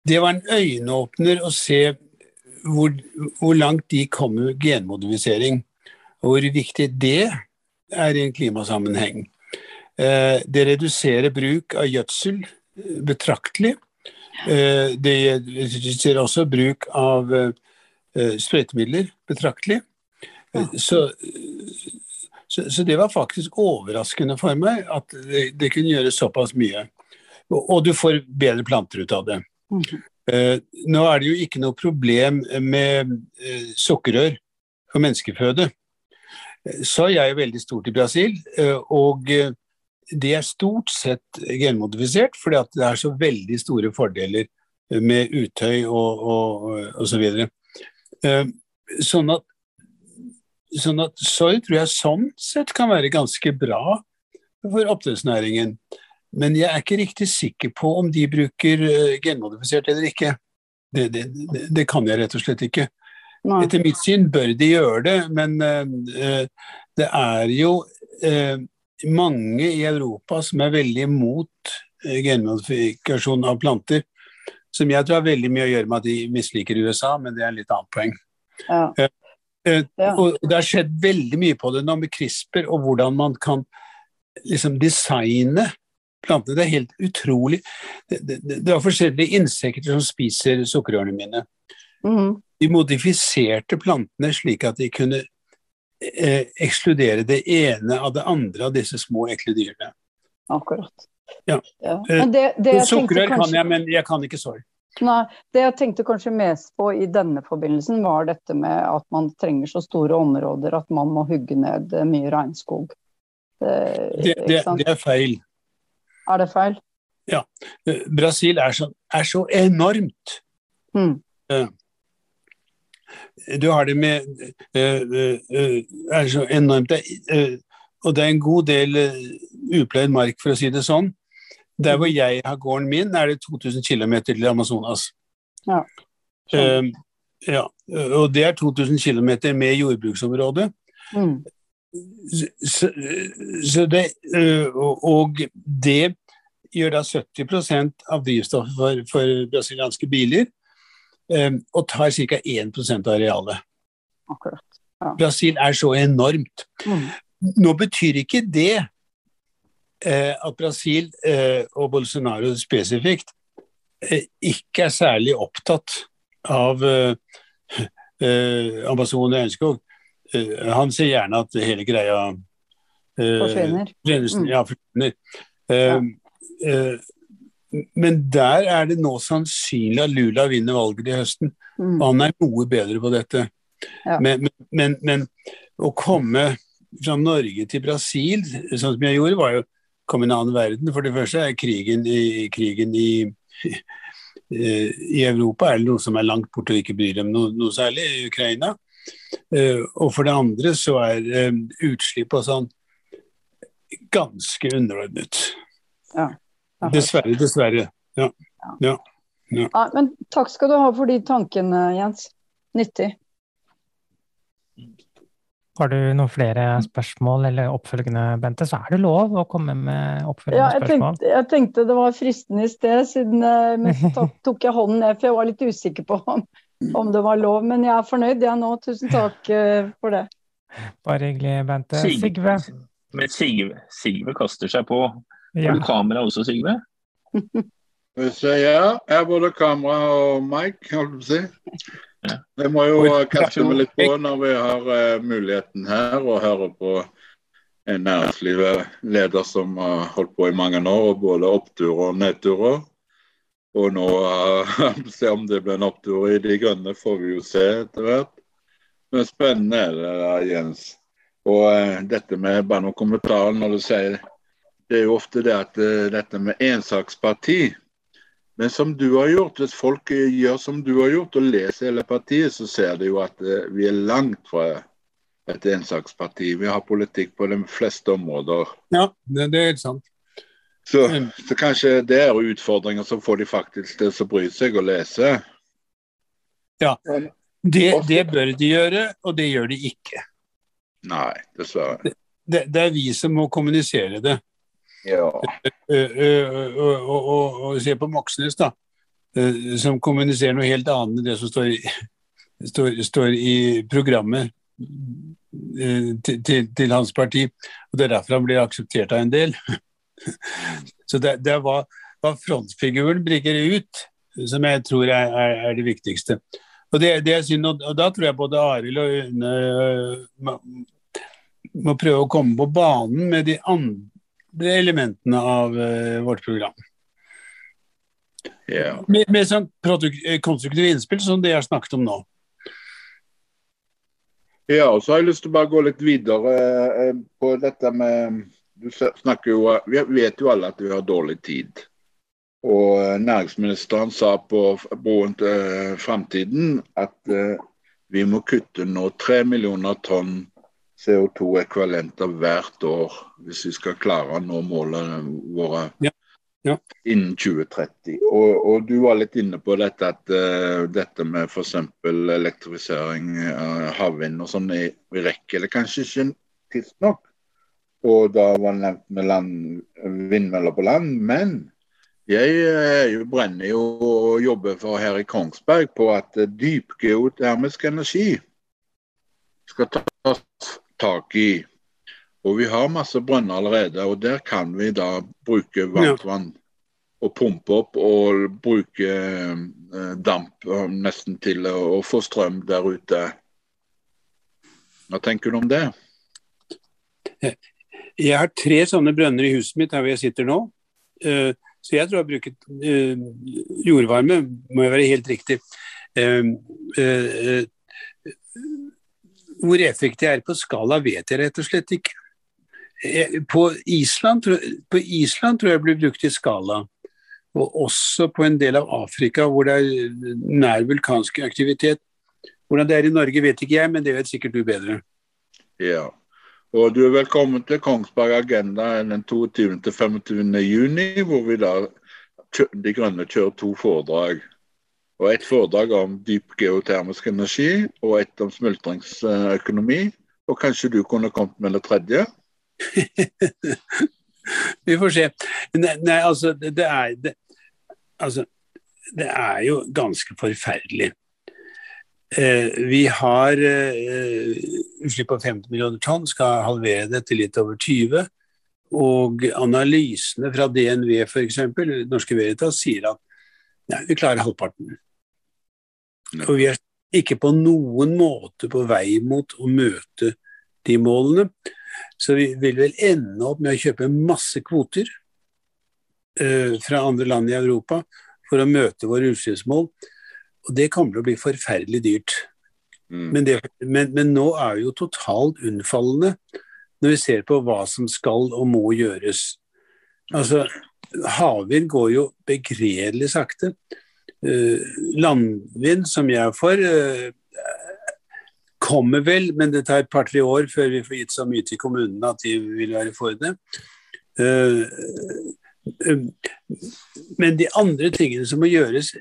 Det var en øyenåpner å se hvor, hvor, langt de kom med genmodifisering, og hvor viktig det er i en klimasammenheng. Eh, det reduserer bruk av gjødsel eh, betraktelig. Eh, det reduserer også bruk av sprøytemidler betraktelig. Så så, så, det var faktisk overraskende for meg at det, det kunne gjøre såpass mye. Og, og, du får bedre planter ut av det. Mm. Uh, nå er det jo ikke noe problem med uh, sukkerrør for menneskeføde. Soy er jo veldig stort i Brasil, uh, og det er stort sett genmodifisert fordi det er så veldig store fordeler med utøy og, og, og så videre. Sånn at Sånn at soy tror jeg sånn sett kan være ganske bra for oppdrettsnæringen. Men jeg er ikke riktig sikker på om de bruker uh, genmodifisert eller ikke. Det, det, det, kan jeg rett og slett ikke. Nei. Etter mitt syn bør de gjøre det, men uh, det er jo uh, mange i Europa som er veldig imot genmodifikasjon av planter. Som jeg tror har veldig mye å gjøre med at de misliker USA, men det er en litt annet poeng. Ja. Eh, ja. Og det har skjedd veldig mye på det nå med CRISPR, og hvordan man kan liksom designe plantene. Det er helt utrolig. Det, det, det var forskjellige insekter som spiser sukkerørene mine. Mm. De modifiserte plantene slik at de kunne eh, ekskludere det ene av det andre av disse små ekle dyrene. Akkurat. Ja. ja. det, det Sukkerør kan jeg, men jeg kan ikke sorg. Nei, det jeg tenkte kanskje mest på i denne forbindelsen, var dette med at man trenger så store områder at man må hugge ned eh, mye regnskog. Det, Det, det, sant? det er feil. Er det feil? Ja. Brasil er så, er så enormt. Mm. Du har det med eh, eh, eh, er så enormt. Eh, og det er en god del eh, upleid mark, for å si det sånn. Der hvor jeg har gården min, er det 2000 km til Amazonas. Ja. Um, ja. Og det er 2000 km med jordbruksområde. Mm. Så, så det, øh, og- det gjør da 70% av drivstoffet for, for brasilianske biler, øh, og tar ca. 1% av arealet. Akkurat. Brasil er så enormt. Mm. Nå betyr ikke det at Brasil eh, og Bolsonaro spesifikt eh, ikke er særlig opptatt av eh, eh, og regnskog. Eh, han ser gjerne at hele greia eh, Forsvinner. Mm. Ja, forsvinner. Eh, eh, men der er det nå sannsynlig at Lula vinner valget i høsten. Mm. Han er noe bedre på dette. Ja. Men, men, men, men å komme fra Norge til Brasil, sånn som jeg gjorde, var jo i en annen verden. For det første er krigen i, krigen i, eh, i Europa er det noe som er langt borte og ikke bryr dem noe, noe særlig, i Ukraina. Eh, Og for det andre så er eh, utslipp og sånn ganske underordnet. Ja. Dessverre, dessverre. Ja. ja. ja. men takk skal du ha for de tankene, Jens. Nyttig. Har du noen flere spørsmål eller oppfølgende, Bente, så er det lov å komme med oppfølgende Ja, jeg spørsmål. tenkte, jeg tenkte det var fristende i sted, siden eh, men så tok, tok jeg hånden ned, for jeg var litt usikker på om, om det var lov. Men jeg er fornøyd jeg nå. Tusen takk eh, for det. Bare hyggelig, Bente. Sigve. Sigve. Men Sigve, Sigve kaster seg på. Ja. Du kamera også, Sigve? Ja. Jeg har både kamera og mic, holdt på å si. Ja. Jeg må jo kaste meg litt på når vi har uh, muligheten her, og høre på en næringslivsleder som har holdt på i mange år, både oppturer og nedturer. Og nå uh, se om det blir en opptur i De grønne, får vi jo se etter hvert. Men spennende er det, der, Jens. Og uh, dette med bare noen kommentarer når du sier Det er jo ofte det at uh, dette med ensaksparti men som du har gjort, hvis folk gjør som du har gjort og leser hele partiet, så ser de jo at eh, vi er langt fra et ensaksparti. Vi har politikk på de fleste områder. ja det, det er helt sant. Så, så kanskje det er utfordringer som får de faktisk til å bry seg og lese. Det, det bør de gjøre, og det gjør de ikke. Nei, dessverre. Det, det er vi som må kommunisere det. Ja. Eh, eh, og, og, se på Moxnes, da, eh, som kommuniserer noe helt annet enn det som står i, står, står i programmet eh, til, til, til hans parti. Og Det er derfor han blir akseptert av en del. Så det, det er hva, hva frontfiguren bringer ut, som jeg tror er, er, er det viktigste. Og det, det er synd, og, da tror jeg både Arild og Une må prøve å komme på banen med de andre elementene av uh, vårt program. Yeah. Med, med sånn eh, konstruktive innspill som det jeg har snakket om nå. Ja, og så har jeg lyst til å bare gå litt videre eh, på dette med Du snakker jo Vi vet jo alle at vi har dårlig tid. Og eh, næringsministeren sa på Broen til eh, framtiden at vi må kutte nå tre millioner tonn CO2-ekvivalenter hvert år hvis vi skal klare å nå målene våre Ja. Ja. innen 2030. Og, og du var litt inne på dette at uh, dette med f.eks. elektrifisering av havvind og sånn, er- vi rekker det kanskje ikke tidsnok. Og da var det nevnt med land, vindmøller på land. Men jeg jeg jo- brenner jo og jobber for her i Kongsberg på at eh, dypgeotermisk energi skal tas tak i. Og vi har masse brønner allerede, og der kan vi da bruke varmtvann. Og pumpe opp og bruke eh, damp eh, nesten til å, få strøm der ute. Hva tenker du om det? Jeg har tre sånne brønner i huset mitt her hvor jeg sitter nå. Uh, så jeg tror jeg har brukt jordvarme, må jo være helt riktig. Hvor effektiv jeg er på skala, vet jeg rett og slett ikke. På Island, på Island tror jeg det blir brukt i skala. Og også på en del av Afrika hvor det er nær vulkansk aktivitet. Hvordan det er i Norge vet ikke jeg, men det vet sikkert du bedre. Ja. Og du er velkommen til Kongsberg Agenda den 22. til 25. juni, hvor vi da De Grønne kjører to foredrag. Og Et foredrag om dyp geotermisk energi, og et om smultringsøkonomi. Og kanskje du kunne kommet med det tredje? vi får se. Nei, nei altså, det, er det, altså, det er jo ganske forferdelig. Eh, vi har eh, utslipp på 50 millioner tonn, skal halvere det til litt over 20. Og analysene fra DNV f.eks., Norske Veritas, sier at ja, vi klarer halvparten. Og vi er ikke på noen måte på vei mot å møte de målene. Så vi vil vel ende opp med å kjøpe masse kvoter uh, fra andre land i Europa for å møte våre utslippsmål. Og det kommer til å bli forferdelig dyrt. Mm. Men, det, men, men, nå er vi jo totalt unnfallende når vi ser på hva som skal og må gjøres. Altså, Havvind går jo begredelig sakte. Uh, landvind, som jeg er for, uh, kommer vel, men det tar et par-tre år før vi får gitt så mye til kommunene at de vil være for det. Uh, men de andre tingene som må gjøres,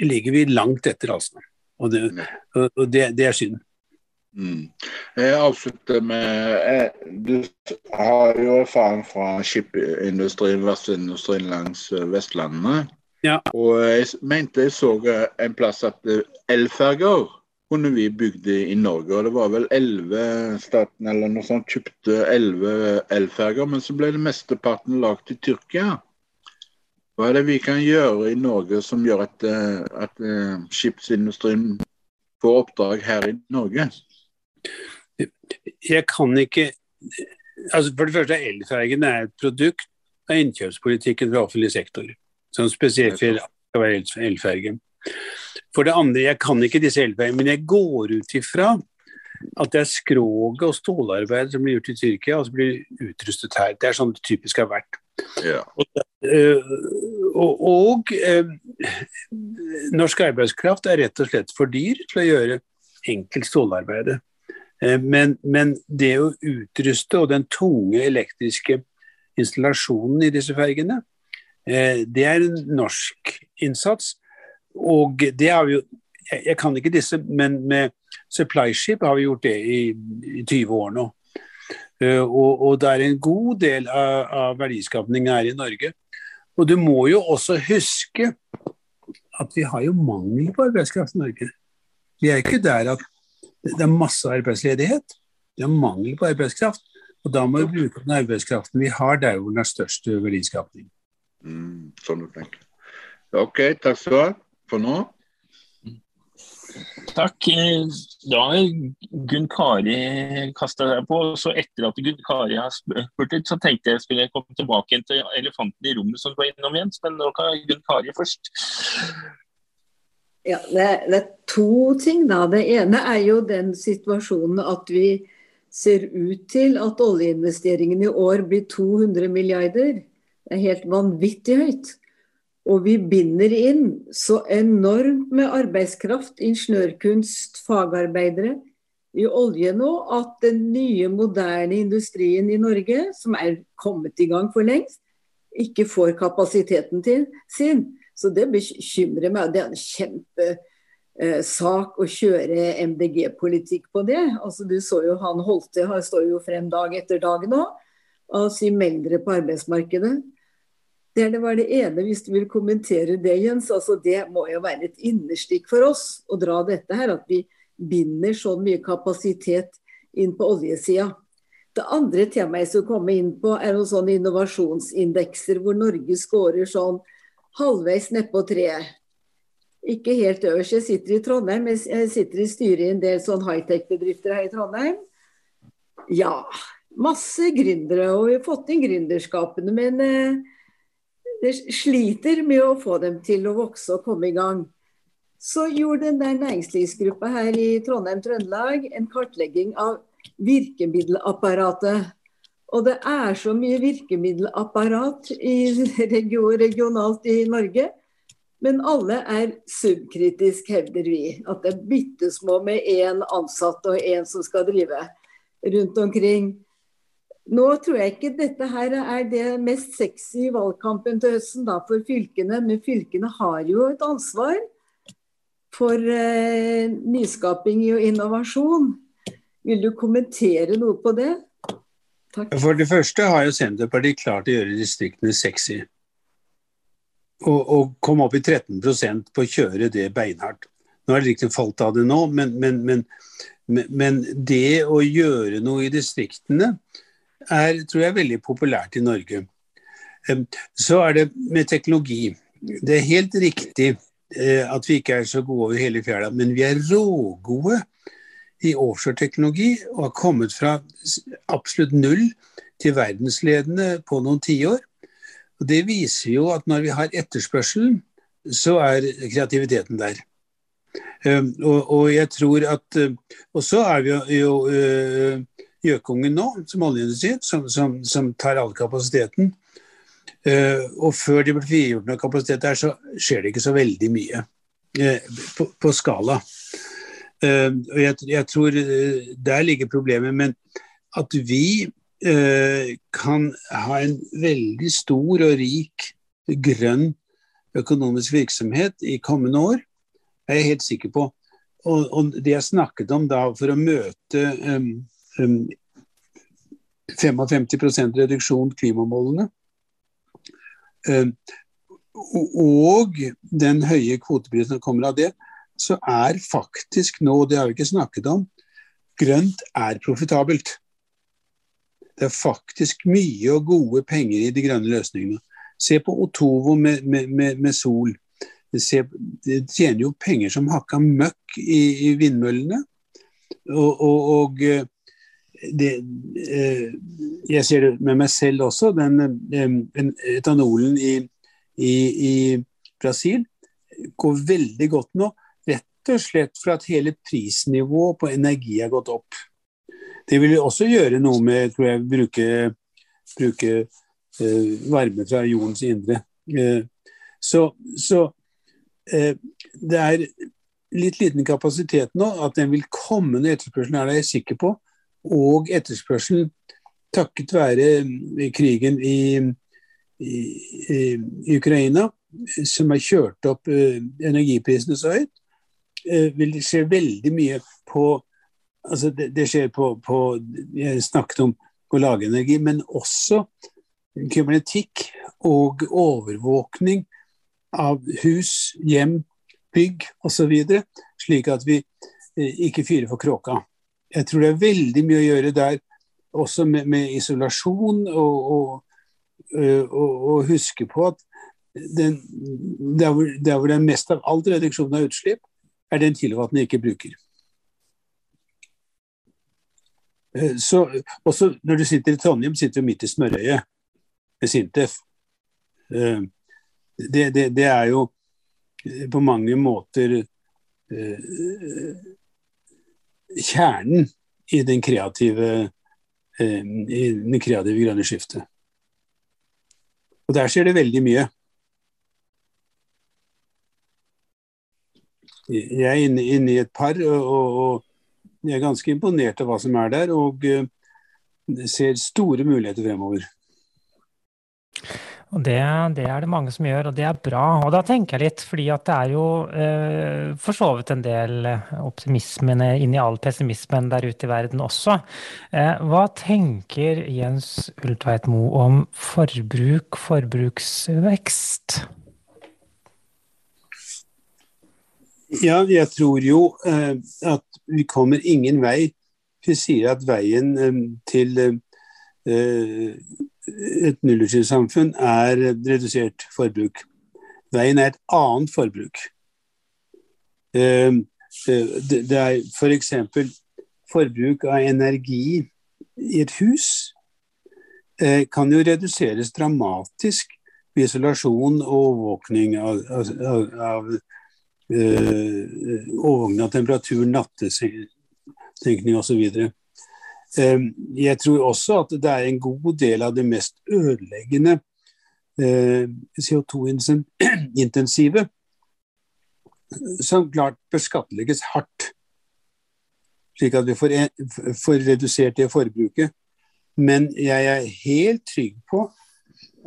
ligger vi langt etter, altså. Og det, og det, det er synd. Mm. Jeg avslutter med jeg, Du har jo erfaring fra skipindustrien, verftsindustrien langs eh, Vestlandet. Ja. Og jeg mente jeg så en plass at eh, elferger kunne vi bygge i Norge. Og det var vel elleve staten eller noe sånt kjøpte elleve elferger, men så ble det mesteparten lagd i Tyrkia. Hva er det vi kan gjøre i Norge som gjør at, eh, at skipsindustrien får oppdrag her i Norge? Jeg kan ikke altså For det første er elfergen et produkt av innkjøpspolitikken fra offentlig sektor. Som spesielt skal være elferge. For det andre, jeg kan ikke disse elfergene, men jeg går ut ifra at det er skroget og stålarbeid som blir gjort i Tyrkia, og som blir utrustet her. Det er sånn det typisk har vært. Ja. Og, og, og eh, norsk arbeidskraft er rett og slett for dyr til å gjøre enkelt stålarbeid. Eh, men, men, det å utruste og den tunge elektriske installasjonen i disse fergene, eh, det er en norsk innsats. Og det har vi jo Jeg kan ikke disse, men med supply-ship har vi gjort det i, i 20 år nå. Eh, og, og, det er en god del av, av verdiskapningen her i Norge. Og du må jo også huske at vi har jo mangel på arbeidskraft i Norge. Vi er ikke der at det er masse arbeidsledighet. Det er mangel på arbeidskraft. Og da må vi bruke den arbeidskraften vi har der hvor den er størst verdiskapning. Mm, sånn du tenker. OK, takk skal du ha for nå. Takk. Da har Gunn Kari kasta seg på. Så etter at Gunn Kari har spurt litt, så tenkte jeg skulle komme tilbake til elefanten i rommet som var innom Jens, men nå kan Gunn Kari først. Ja, det, det, er to ting, da. Det ene er jo den situasjonen at vi ser ut til at oljeinvesteringene i år blir 200 milliarder. Er helt vanvittig høyt. Og vi binder inn så enormt med arbeidskraft, ingeniørkunst, fagarbeidere i olje nå, at den nye, moderne industrien i Norge, som er kommet i gang for lengst, ikke får kapasiteten til sin. Så det bekymrer meg. Det er en kjempesak å kjøre MDG-politikk på det. Altså, du så jo Han Holte står jo frem dag etter dag nå og sier meld på arbeidsmarkedet. Det var det ene, hvis du vil kommentere det, Jens. Altså, det må jo være et innerstikk for oss å dra dette her. At vi binder så mye kapasitet inn på oljesida. Det andre temaet jeg skal komme inn på, er noen sånne innovasjonsindekser hvor Norge scorer sånn halvveis nedpå treet. Ikke helt øverst. Jeg sitter i Trondheim, jeg sitter i styret i en del sånn high-tech-bedrifter her i Trondheim. Ja, masse gründere, og vi har fått inn gründerskapene. Men eh, det sliter med å få dem til å vokse og komme i gang. Så gjorde den der næringslivsgruppa her i Trondheim-Trøndelag en kartlegging av virkemiddelapparatet. Og det er så mye virkemiddelapparat i region, regionalt i Norge. Men alle er subkritisk, hevder vi. At det er bitte små med én ansatt og én som skal drive rundt omkring. Nå tror jeg ikke dette her er det mest sexy valgkampen til høsten da, for fylkene, men fylkene har jo et ansvar for eh, nyskaping og innovasjon. Vil du kommentere noe på det? Takk. For det første har jo Senterpartiet klart å gjøre distriktene sexy. Og, og komme opp i 13% på å kjøre det beinhardt. Nå har det riktig falt av det nå, men, men, men, men, det å gjøre noe i distriktene er, tror jeg, veldig populært i Norge. Så er det med teknologi. Det er helt riktig eh, at vi ikke er så gode over hele fjæra, men vi er rågode i offshoreteknologi og har kommet fra absolutt null til verdensledende på noen tiår. Det viser jo at når vi har etterspørselen, så er kreativiteten der. Og, jeg tror at uh, Og så er vi jo, uh, gjøkungen nå, som oljeindustrien, som, som, som, tar all kapasiteten. Uh, og før de blir frigjort noe kapasitet der, så skjer det ikke så veldig mye på, på skala. Uh, jeg, jeg, tror uh, der ligger problemet. Men at vi uh, kan ha en veldig stor og rik grønn økonomisk virksomhet i kommende år, er jeg helt sikker på. Og, og det jeg snakket om da for å møte um, 55% reduksjon klimamålene, og den høye kvoteprisen som kommer av det, så er faktisk nå, det har vi ikke snakket om, grønt er profitabelt. Det er faktisk mye og gode penger i de grønne løsningene. Se på Otovo med, med, med, med sol. Se, det tjener jo penger som hakka møkk i, i vindmøllene. Og, og, og eh, det, eh, jeg ser det med meg selv også. Den, etanolen i, i, i Brasil går veldig godt nå rett og slett for at hele prisnivået på energi har gått opp. Det vil også gjøre noe med tror jeg, bruke, bruke uh, varme fra jordens indre. Uh, så, så uh, det er litt liten kapasitet nå. At den vil komme når etterspørselen er der, jeg er sikker på. Og etterspørselen takket være krigen i, i, i Ukraina, som har kjørt opp energiprisene så høyt, Eh, vil det skje veldig mye på altså det, det skjer på, på, Jeg snakket om å lage energi, men også kybernetikk og overvåkning av hus, hjem, bygg osv. Slik at vi eh, ikke fyrer for kråka. Jeg tror det er veldig mye å gjøre der, også med, med isolasjon, og, og, eh, og, og, huske på at den, der, hvor, der hvor det er mest av alt reduksjon av utslipp, er den kilowatten jeg ikke bruker. Eh, så, også når du sitter i Trondheim, sitter du midt i smørøyet med Sintef. Eh, det, det, det, er jo på mange måter kjernen i den kreative, i den kreative grønne skiftet. Og der skjer det veldig mye. jeg er inne, inne, i et par, og, og jeg er ganske imponert av hva som er der. Og uh, ser store muligheter fremover. Og det, det, er det mange som gjør, og det er bra. Og da tenker jeg litt, fordi at det er jo eh, for så vidt en del optimisme inn i all pessimismen der ute i verden også. Eh, hva tenker Jens Ulltveit Moe om forbruk, forbruksvekst? Ja, jeg tror jo eh, at vi kommer ingen vei vi sier at veien til et nullutslippssamfunn er redusert forbruk. Veien er et annet forbruk. Det er f.eks. For forbruk av energi i et hus kan jo reduseres dramatisk ved isolasjon og overvåkning av, av, av, overvåkning av temperatur, nattesenkning osv. Jeg tror også at det er en god del av det mest ødeleggende CO2-intensive som klart bør skattlegges hardt, slik at vi får, får redusert det forbruket. Men jeg er helt trygg på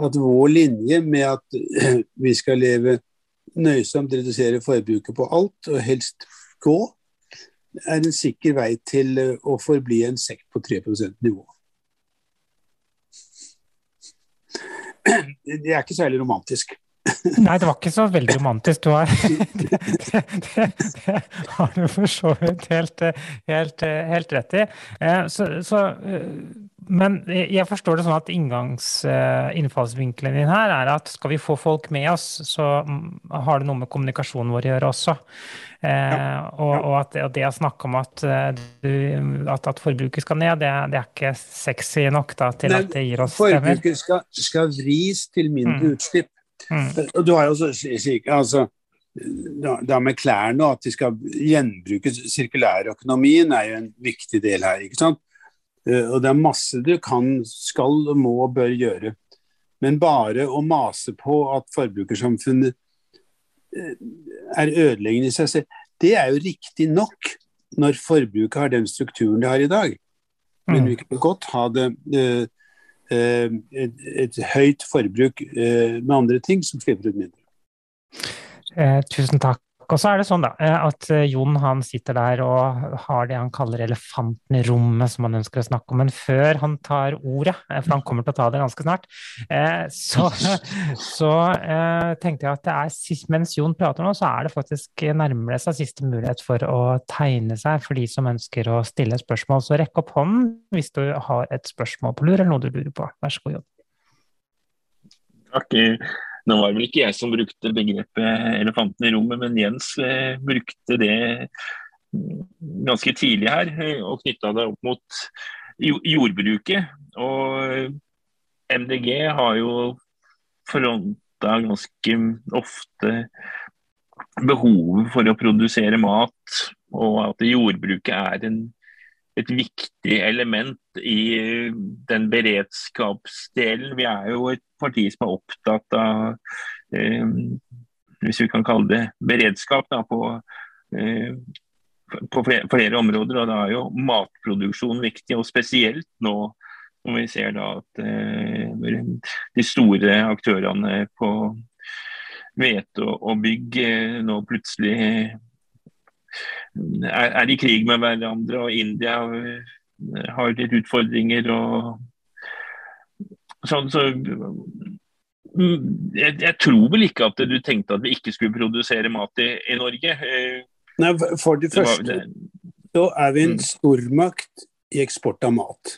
at vår linje med at vi skal leve nøysomt, redusere forbruket på alt og helst gå, er en sikker vei til å forbli en sekt på 3 %-nivå. Det er ikke særlig romantisk. Nei, det var ikke så veldig romantisk. Du har, det, det, det har du for så vidt helt, helt, helt, rett i. Eh, så, så, eh, men jeg forstår det sånn at inngangs, eh, din her er at skal vi få folk med oss, så har det noe med kommunikasjonen vår å gjøre også. Ja. Og, og, at, og, det å snakke om at, du, at, at forbruket skal ned, det, det, er ikke sexy nok da, til Nei, at det gir oss stemmer? Forbruket skal, skal vris til mindre mm. utslipp. Mm. Og du har jo også slik, altså, da med klærne, at de skal gjenbrukes. Sirkulærøkonomien er jo en viktig del her. ikke sant? Eh, og det er masse du kan, skal, må og bør gjøre. Men bare å mase på at forbrukersamfunnet eh, er ødeleggende i seg selv, det er jo riktig nok når forbruket har den strukturen det har i dag. Men mm. vi kan godt ha det eh, et, et, høyt forbruk med andre ting som slipper ut mindre. Eh, tusen takk. Og så er det sånn da, eh, at eh, Jon han sitter der og har det han kaller elefanten i rommet, som han ønsker å snakke om. Men før han tar ordet, eh, for han kommer til å ta det ganske snart, så, så tenkte jeg at er, mens Jon prater nå, så er det faktisk nærmere seg siste mulighet for å tegne seg for de som ønsker å stille spørsmål. Så rekk opp hånden hvis du har et spørsmål på lur, eller noe du lurer på. Vær så god, Jon. Takk. Nå var det vel ikke jeg som brukte begrepet 'elefanten i rommet', men Jens eh, brukte det ganske tidlig her, eh, og knytta det opp mot jordbruket. Og MDG har jo fronta ganske ofte behovet for å produsere mat, og at jordbruket er en et viktig element i den beredskapsdelen. Vi er jo et parti som er opptatt av, eh, hvis vi kan kalle det beredskap, da, på, eh, på flere, flere, områder. og Da er jo matproduksjon viktig, og spesielt nå når vi ser da at eh, de store aktørene på hvete og, bygg eh, nå plutselig er, i krig med hverandre, og India eh, har litt utfordringer. og sånn, så mm, jeg, jeg, tror vel ikke at du tenkte at vi ikke skulle produsere mat i, i Norge. Eh, Nei, For det, det første så er vi en mm. stormakt i eksport av mat.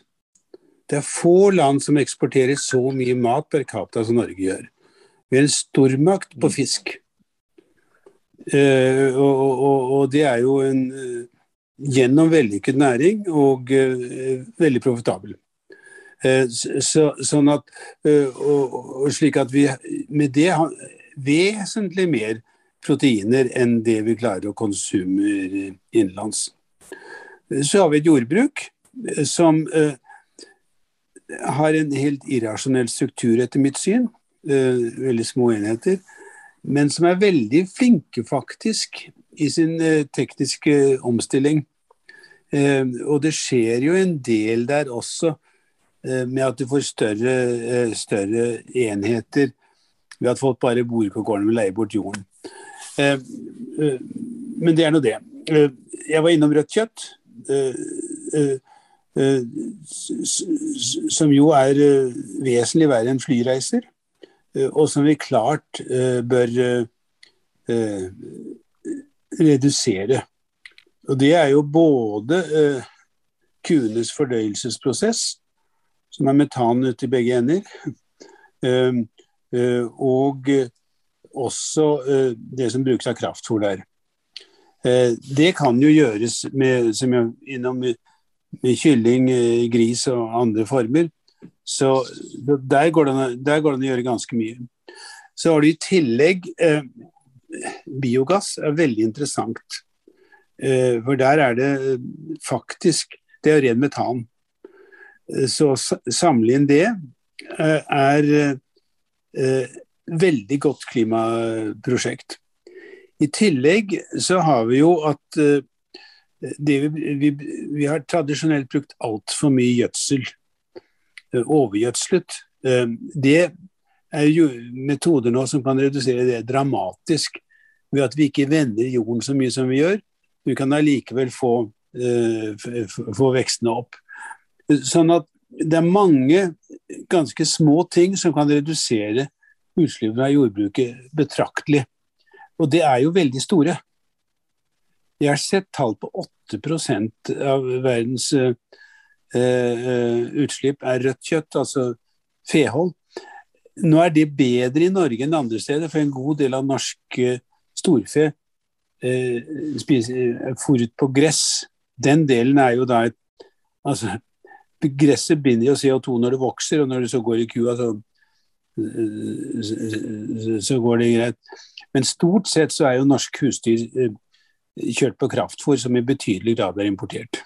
Det er få land som eksporterer så mye mat per capita som Norge gjør. Vi er en stormakt på mm. fisk. Eh, og, og, og, det er jo en uh, gjennom vellykket næring og uh, veldig profitabel. Så, sånn at, og, og, slik at vi med det har vesentlig mer proteiner enn det vi klarer å konsumere innenlands. Så har vi et jordbruk som har en helt irrasjonell struktur, etter mitt syn. veldig små enheter men som er veldig flinke, faktisk, i sin eh, tekniske omstilling. Eh, og det skjer jo en del der også, eh, med at du får større, eh, større, enheter ved at folk bare bor på gården og leier bort jorden. Eh, eh, men det er nå det. jeg var innom rødt kjøtt. som jo er vesentlig verre enn flyreiser. Eh, og som vi klart eh, bør eh, redusere. Og det er jo både kuenes fordøyelsesprosess, som er metan ute i begge ender. Og også det som brukes av kraftfôr der. Det kan jo gjøres med, som jeg, innom kylling, gris og andre former. Så der går, det, der går det å gjøre ganske mye. Så har du i tillegg eh, Biogass er veldig interessant. Eh, for der er det faktisk Det er ren metan. Eh, så samle inn det eh, er eh, veldig godt klimaprosjekt. I tillegg så har vi jo at eh, vi, vi, vi, har tradisjonelt brukt altfor mye gjødsel. Overgjødslet. Det er jo metoder nå som kan redusere det dramatisk ved at vi ikke vender jorden så mye som vi gjør. Vi kan allikevel få, uh, få vekstene opp. Sånn at det er mange ganske små ting som kan redusere utslippene av jordbruket betraktelig. Og det er jo veldig store. Jeg har sett tall på 8% av verdens uh, uh, utslipp er rødt kjøtt, altså fehold. Nå er det bedre i Norge enn andre steder, for en god del av norsk uh, storfe eh, spiser fôret på gress. Den delen er jo da et Altså, gresset binder jo CO2 når det vokser, og når det så går i kua, så, så går det greit. Men stort sett så er jo norsk husdyr eh, kjørt på kraftfôr, som i betydelig grad er importert.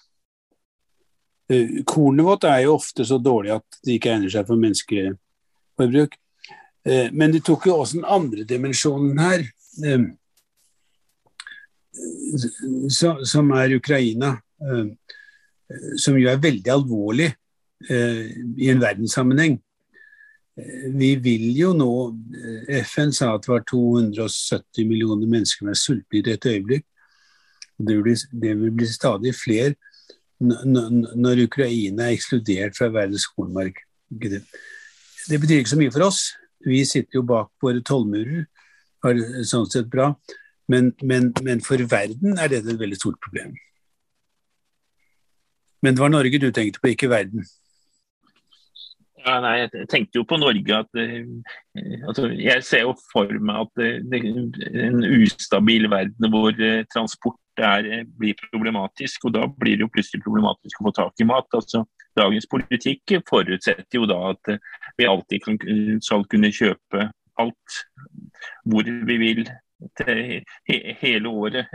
Eh, kornet vårt er jo ofte så dårlig at det ikke egner seg for menneskeforbruk. Eh, men det tok jo også den andre dimensjonen her, eh, som er Ukraina. Som jo er veldig alvorlig i en verdenssammenheng. Vi vil jo nå FN sa at det var 270 millioner mennesker som er sultne i et øyeblikk. Det vil, bli, det vil bli stadig flere når Ukraina er ekskludert fra verdens skolemarked. Det betyr ikke så mye for oss, vi sitter jo bak våre tollmurer, har det sånn sett bra. Men, men, men, for verden er dette et veldig stort problem. Men det var Norge du tenkte på, ikke verden. Ja, nei, jeg tenkte jo på Norge at eh, altså, Jeg ser jo for meg at det, det, en ustabil verden hvor eh, transport er, eh, blir problematisk, og da blir det jo plutselig problematisk å få tak i mat. Altså, dagens politikk forutsetter jo da at eh, vi alltid kan, skal kunne kjøpe alt hvor vi vil til he hele året.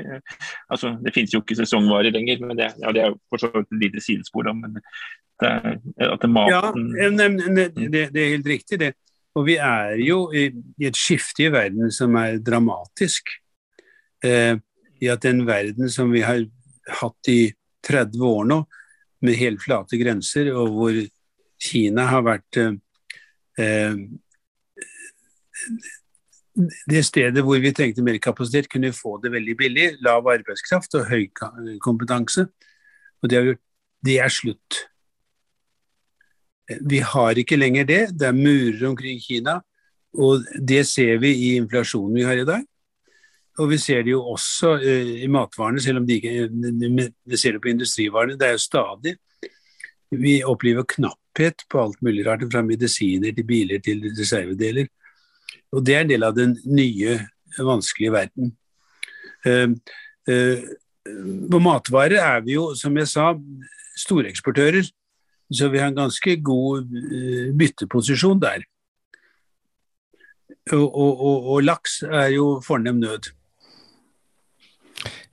Altså, det finnes jo ikke sesongvarer lenger, men det, ja, det er jo for et lite sidespor. Da, men det at det maten Ja, det, det, er helt riktig, det. Og vi er jo i, i et skifte i verden som er dramatisk. Eh, I at den verden som vi har hatt i 30 år nå, med helt flate grenser, og hvor Kina har vært eh, eh, det stedet hvor vi trengte mer kapasitet, kunne få det veldig billig. Lav arbeidskraft og høy kompetanse. Og det, gjort, det er slutt. Vi har ikke lenger det. Det er murer omkring Kina. Og det ser vi i inflasjonen vi har i dag. Og vi ser det jo også uh, i matvarene, selv om de ikke Vi ser det på industrivarene. Det er jo stadig Vi opplever knapphet på alt mulig rart, fra medisiner til biler til reservedeler. Og det er en del av den nye, vanskelige verden. Uh, uh, på matvarer er vi jo, som jeg sa, storeksportører. Så vi har en ganske god bytteposisjon der. Og, og, og, og laks er jo fornem nød.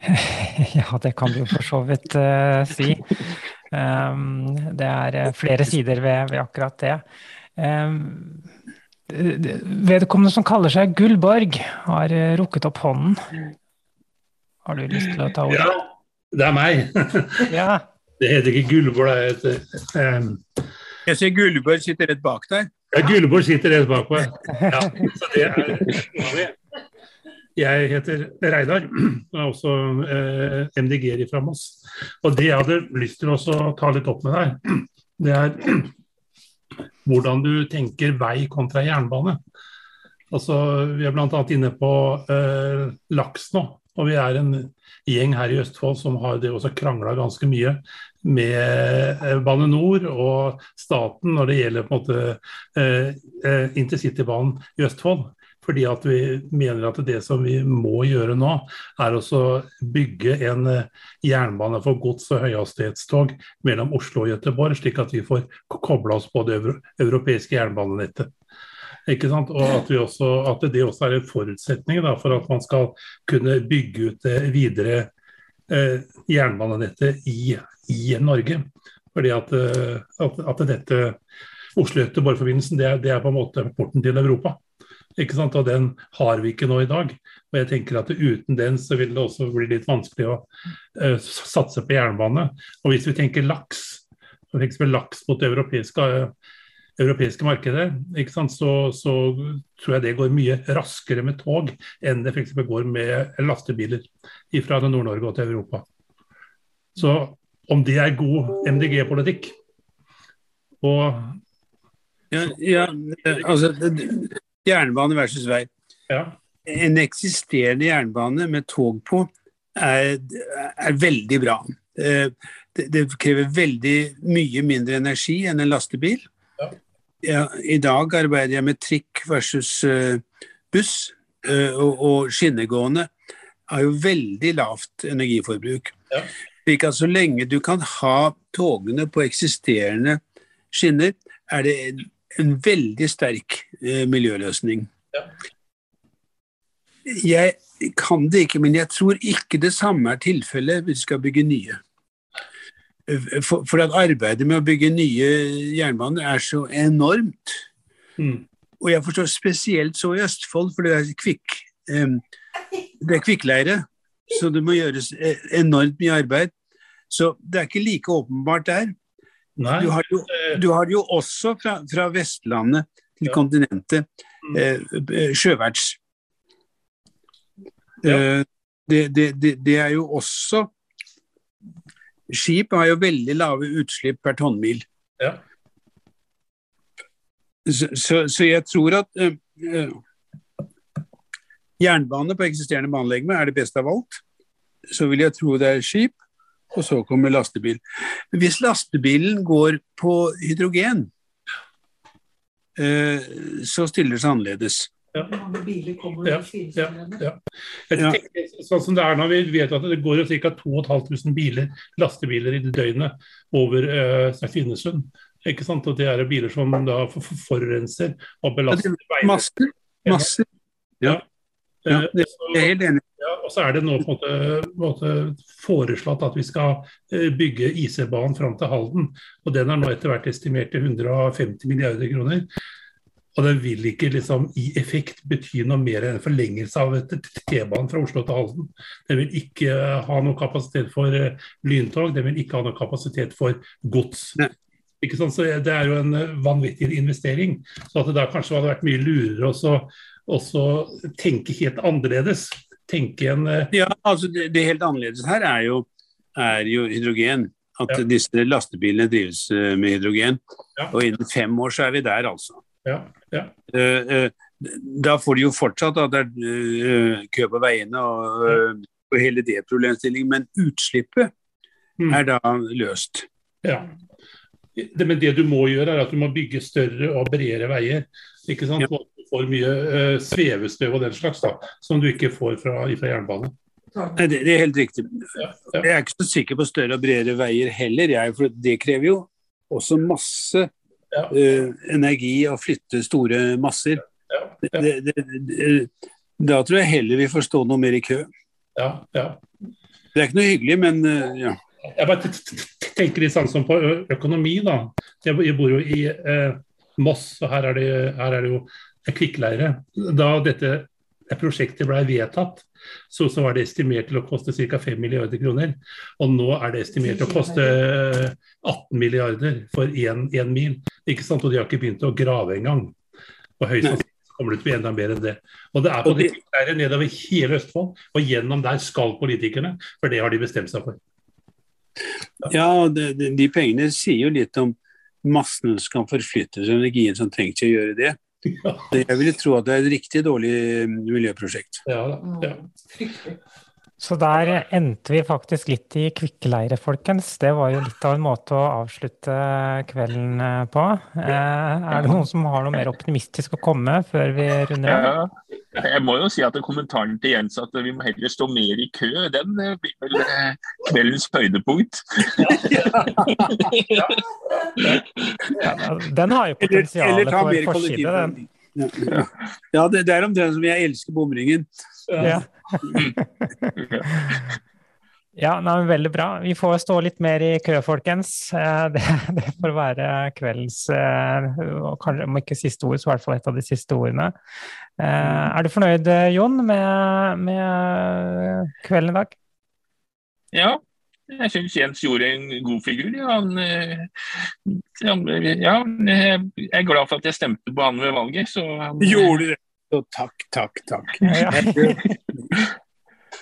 Ja, det kan du for så vidt uh, si. Um, det er eh, flere sider ved, ved akkurat det. Um, vedkommende som kaller seg Gullborg, har eh, rukket opp hånden. Har du lyst til å ta ordet? Ja, det er meg. ja. Det heter ikke Gullborg, det heter um... Jeg ser Gullborg sitter rett bak deg. Ja, Gullborg sitter rett bak meg. Ja, så det er jeg heter Reidar, og er også eh, MDG-er fra Moss. Og det jeg hadde lyst til å ta litt opp med deg, det er hvordan du tenker vei kontra jernbane. Altså, vi er bl.a. inne på eh, laks nå. Og vi er en gjeng her i Østfold som har det også krangla ganske mye med eh, Bane Nor og staten når det gjelder på en måte eh, eh intercitybanen i Østfold. Fordi at vi mener at det som vi må gjøre nå, er å bygge en eh, jernbane for gods- og høyhastighetstog mellom Oslo og Gøteborg, slik at vi får kobla oss på det europeiske jernbanenettet. Ikke sant? Og at, også, at det også er en forutsetning da, for at man skal kunne bygge ut det videre eh, jernbanenettet i, i, Norge. Fordi at, eh, at, at dette Oslo-Göteborg-forbindelsen det, det, er på en måte porten til Europa. Ikke sant? Og den har vi ikke nå i dag. Og jeg tenker at Uten den så vil det også bli litt vanskelig å uh, satse på jernbane. Og Hvis vi tenker laks, f.eks. laks mot det europeiske, uh, europeiske markedet, så, så, tror jeg det går mye raskere med tog enn det f.eks. går med lastebiler fra Nord-Norge og til Europa. Så om det er god MDG-politikk og ja, ja, altså, Jernbane versus vei. Ja. En eksisterende jernbane med tog på er, er veldig bra. Eh, det, det, krever veldig mye mindre energi enn en lastebil. Ja. Ja, I dag arbeider jeg med trikk versus uh, buss, uh, og, og, skinnegående har jo veldig lavt energiforbruk. Ja. Slik at så lenge du kan ha togene på eksisterende skinner, er det en veldig sterk eh, miljøløsning. Ja. Jeg kan det ikke, men jeg tror ikke det samme er tilfellet hvis vi skal bygge nye. For, for, at arbeidet med å bygge nye jernbaner er så enormt. Mm. Og jeg forstår spesielt så i Østfold, for det er, kvikk, eh, det er kvikkleire. Så det må gjøres eh, enormt mye arbeid. Så det er ikke like åpenbart der. Du har, jo, du har jo også fra, fra Vestlandet til ja. kontinentet mm. eh, eh, sjøverts. Ja. Eh, det, det, det, det, er jo også Skip har jo veldig lave utslipp per tonnmil. Ja. Så, så, så, jeg tror at eh, eh jernbane på eksisterende banelegeme er det beste av alt. Så vil jeg tro det er skip og så kommer lastebil. Men Hvis lastebilen går på hydrogen, eh, så stiller det seg annerledes. Ja. Ja, ja, ja. Tenker, sånn som det er nå, Vi vet at det går ca. 2500 biler, lastebiler i døgnet over Finnesund. Ikke sant? Og Det er biler som da forurenser og belaster veier. Masse. masse. Ja. Ja, eh, det er helt enig ja, og så er det nå på en måte, foreslått at vi skal eh, bygge IC-banen fram til Halden. og Den er nå etter hvert estimert til 150 milliarder kroner. Og den vil ikke liksom, i effekt bety noe mer enn forlengelse av T-banen fra Oslo til Halden. Den vil ikke ha noe kapasitet for eh, lyntog, den vil ikke ha noe kapasitet for gods. Ikke sant? Så Det er jo en vanvittig investering. Så at det da kanskje hadde vært mye lurere også også tenke helt annerledes. Tenke en uh... Ja, altså det, det, helt annerledes her er jo, er jo hydrogen. At ja. disse lastebilene drives uh, med hydrogen. Ja. Og innen fem år så er vi der, altså. Ja, ja. Uh, da får de jo fortsatt at det er kø på veiene og, og hele det problemstillingen, men utslippet mm. er da løst. Ja. Det, men det du må gjøre, er at du må bygge større og bredere veier. Ikke sant? Ja får mye uh, svevestøv og den slags, da, som du ikke får fra, fra jernbane. Nei, det, det, er helt riktig. Ja, ja. Jeg er ikke så sikker på større og bredere veier heller, jeg, for det krever jo også masse ja. uh, energi å flytte store masser. Det, da tror jeg heller vi får stå noe mer i kø. Ja, ja. Det er ikke noe hyggelig, men uh, ja. Jeg bare tenker litt sånn som på økonomi, da. Jeg bor jo i eh, Moss, og her er, det, her er det jo kvikkleire. Da dette prosjektet ble vedtatt, så, så, var det estimert til å koste ca. 5 milliarder kroner. Og nå er det estimert til å koste 18 milliarder for én mil. Ikke sant? Og de har ikke begynt å grave engang. Og høyst sannsynlig kommer det til å bli enda mer enn det. Og det er på det kvikkleire nedover hele Østfold, og gjennom der skal politikerne, for det har de bestemt seg for. Ja, de, de pengene sier jo litt om massene som kan forflyttes, energien som trenger til å gjøre det. Ja. Jeg ville tro at det er et riktig dårlig miljøprosjekt. Ja, ja. Så der endte vi faktisk litt i kvikkeleire, folkens. Det var jo litt av en måte å avslutte kvelden eh, på. Eh, er det noen som har noe mer optimistisk å komme før vi runder av? Ja, jeg må jo si at kommentaren til Jens at vi må heller stå mer i kø, den eh, blir vel kveldens høydepunkt. Ja, den har jo potensialet potensial for forside, den. Ja, ja det, det er omtrent som jeg elsker bomringen. Ja. Ja, nei, men Veldig bra. Vi får stå litt mer i kø, folkens. Eh, Det, det får være kveldens eh, kanskje Om ikke siste ord, så i hvert fall et av de siste ordene. Eh, Er du fornøyd, Jon, med, med kvelden i dag? Ja, jeg syns Jens gjorde en god figur. Ja, han, han, ja, jeg er glad for at jeg stemte på han ved valget. Så han, Gjorde du det? Så takk, takk, takk.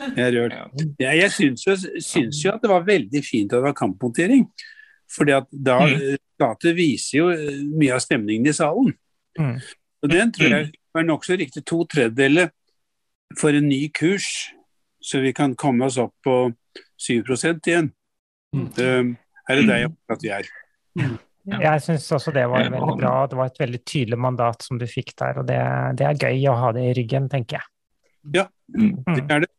Jeg er rørt. Ja. Ja, jeg syns jo, syns jo at det var veldig fint at det var kampmontering. Fordi at da Mm. viser jo eh, mye av stemningen i salen. Mm. Og den tror jeg var nokså riktig to tredjedeler for en ny kurs, så vi kan komme oss opp på 7 igjen. Her Um, er det deg jeg håper at vi er. Jeg syns også det var veldig bra. Det var et veldig tydelig mandat som du fikk der, og det, det er gøy å ha det i ryggen, tenker jeg. Ja, Det er det.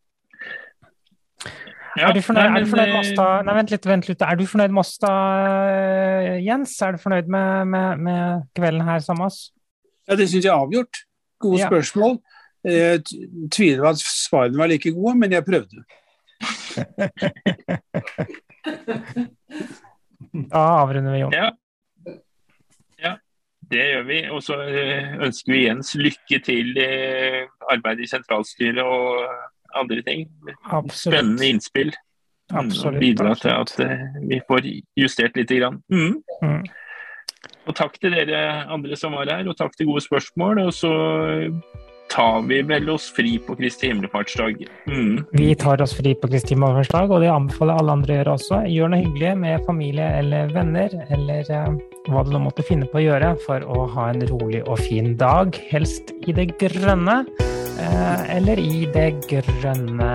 Ja, er du fornøyd, nei, er du fornøyd med Asta? Nei, vent litt, vent litt. Er du fornøyd med Åsta, eh, Jens? Er du fornøyd med, med, med kvelden her sammen med oss? Ja, det syns jeg er avgjort. Gode Ja. spørsmål. Jeg tviler på at svarene var like gode, men jeg prøvde. Da avrunder vi, Jon. Ja, det gjør vi. Og så eh, ønsker vi Jens lykke til i arbeidet i sentralstyret og andre ting. Absolutt. Spennende innspill. Mm, Absolutt, Og bidra til at eh, vi får justert lite grann. Mm. Mm. Og takk til dere andre som var her, og takk til gode spørsmål. Og så tar vi vel oss fri på Kristi himmelfartsdag. Mm. Vi tar oss fri på Kristi himmelfartsdag, og det anbefaler alle andre å gjøre også. Gjør noe hyggelig med familie eller venner, eller eh, hva du nå måtte finne på å gjøre for å ha en rolig og fin dag. Helst i det grønne, eh, eller i det grønne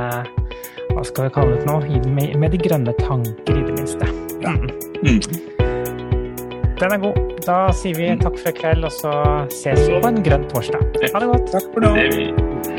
Hva skal vi kalle det for noe? Med, med de grønne tanker, i det minste. Mm. Den er god. Da sier vi takk for i kveld, og så ses vi på en grønn torsdag. Ha det godt. Takk for nå.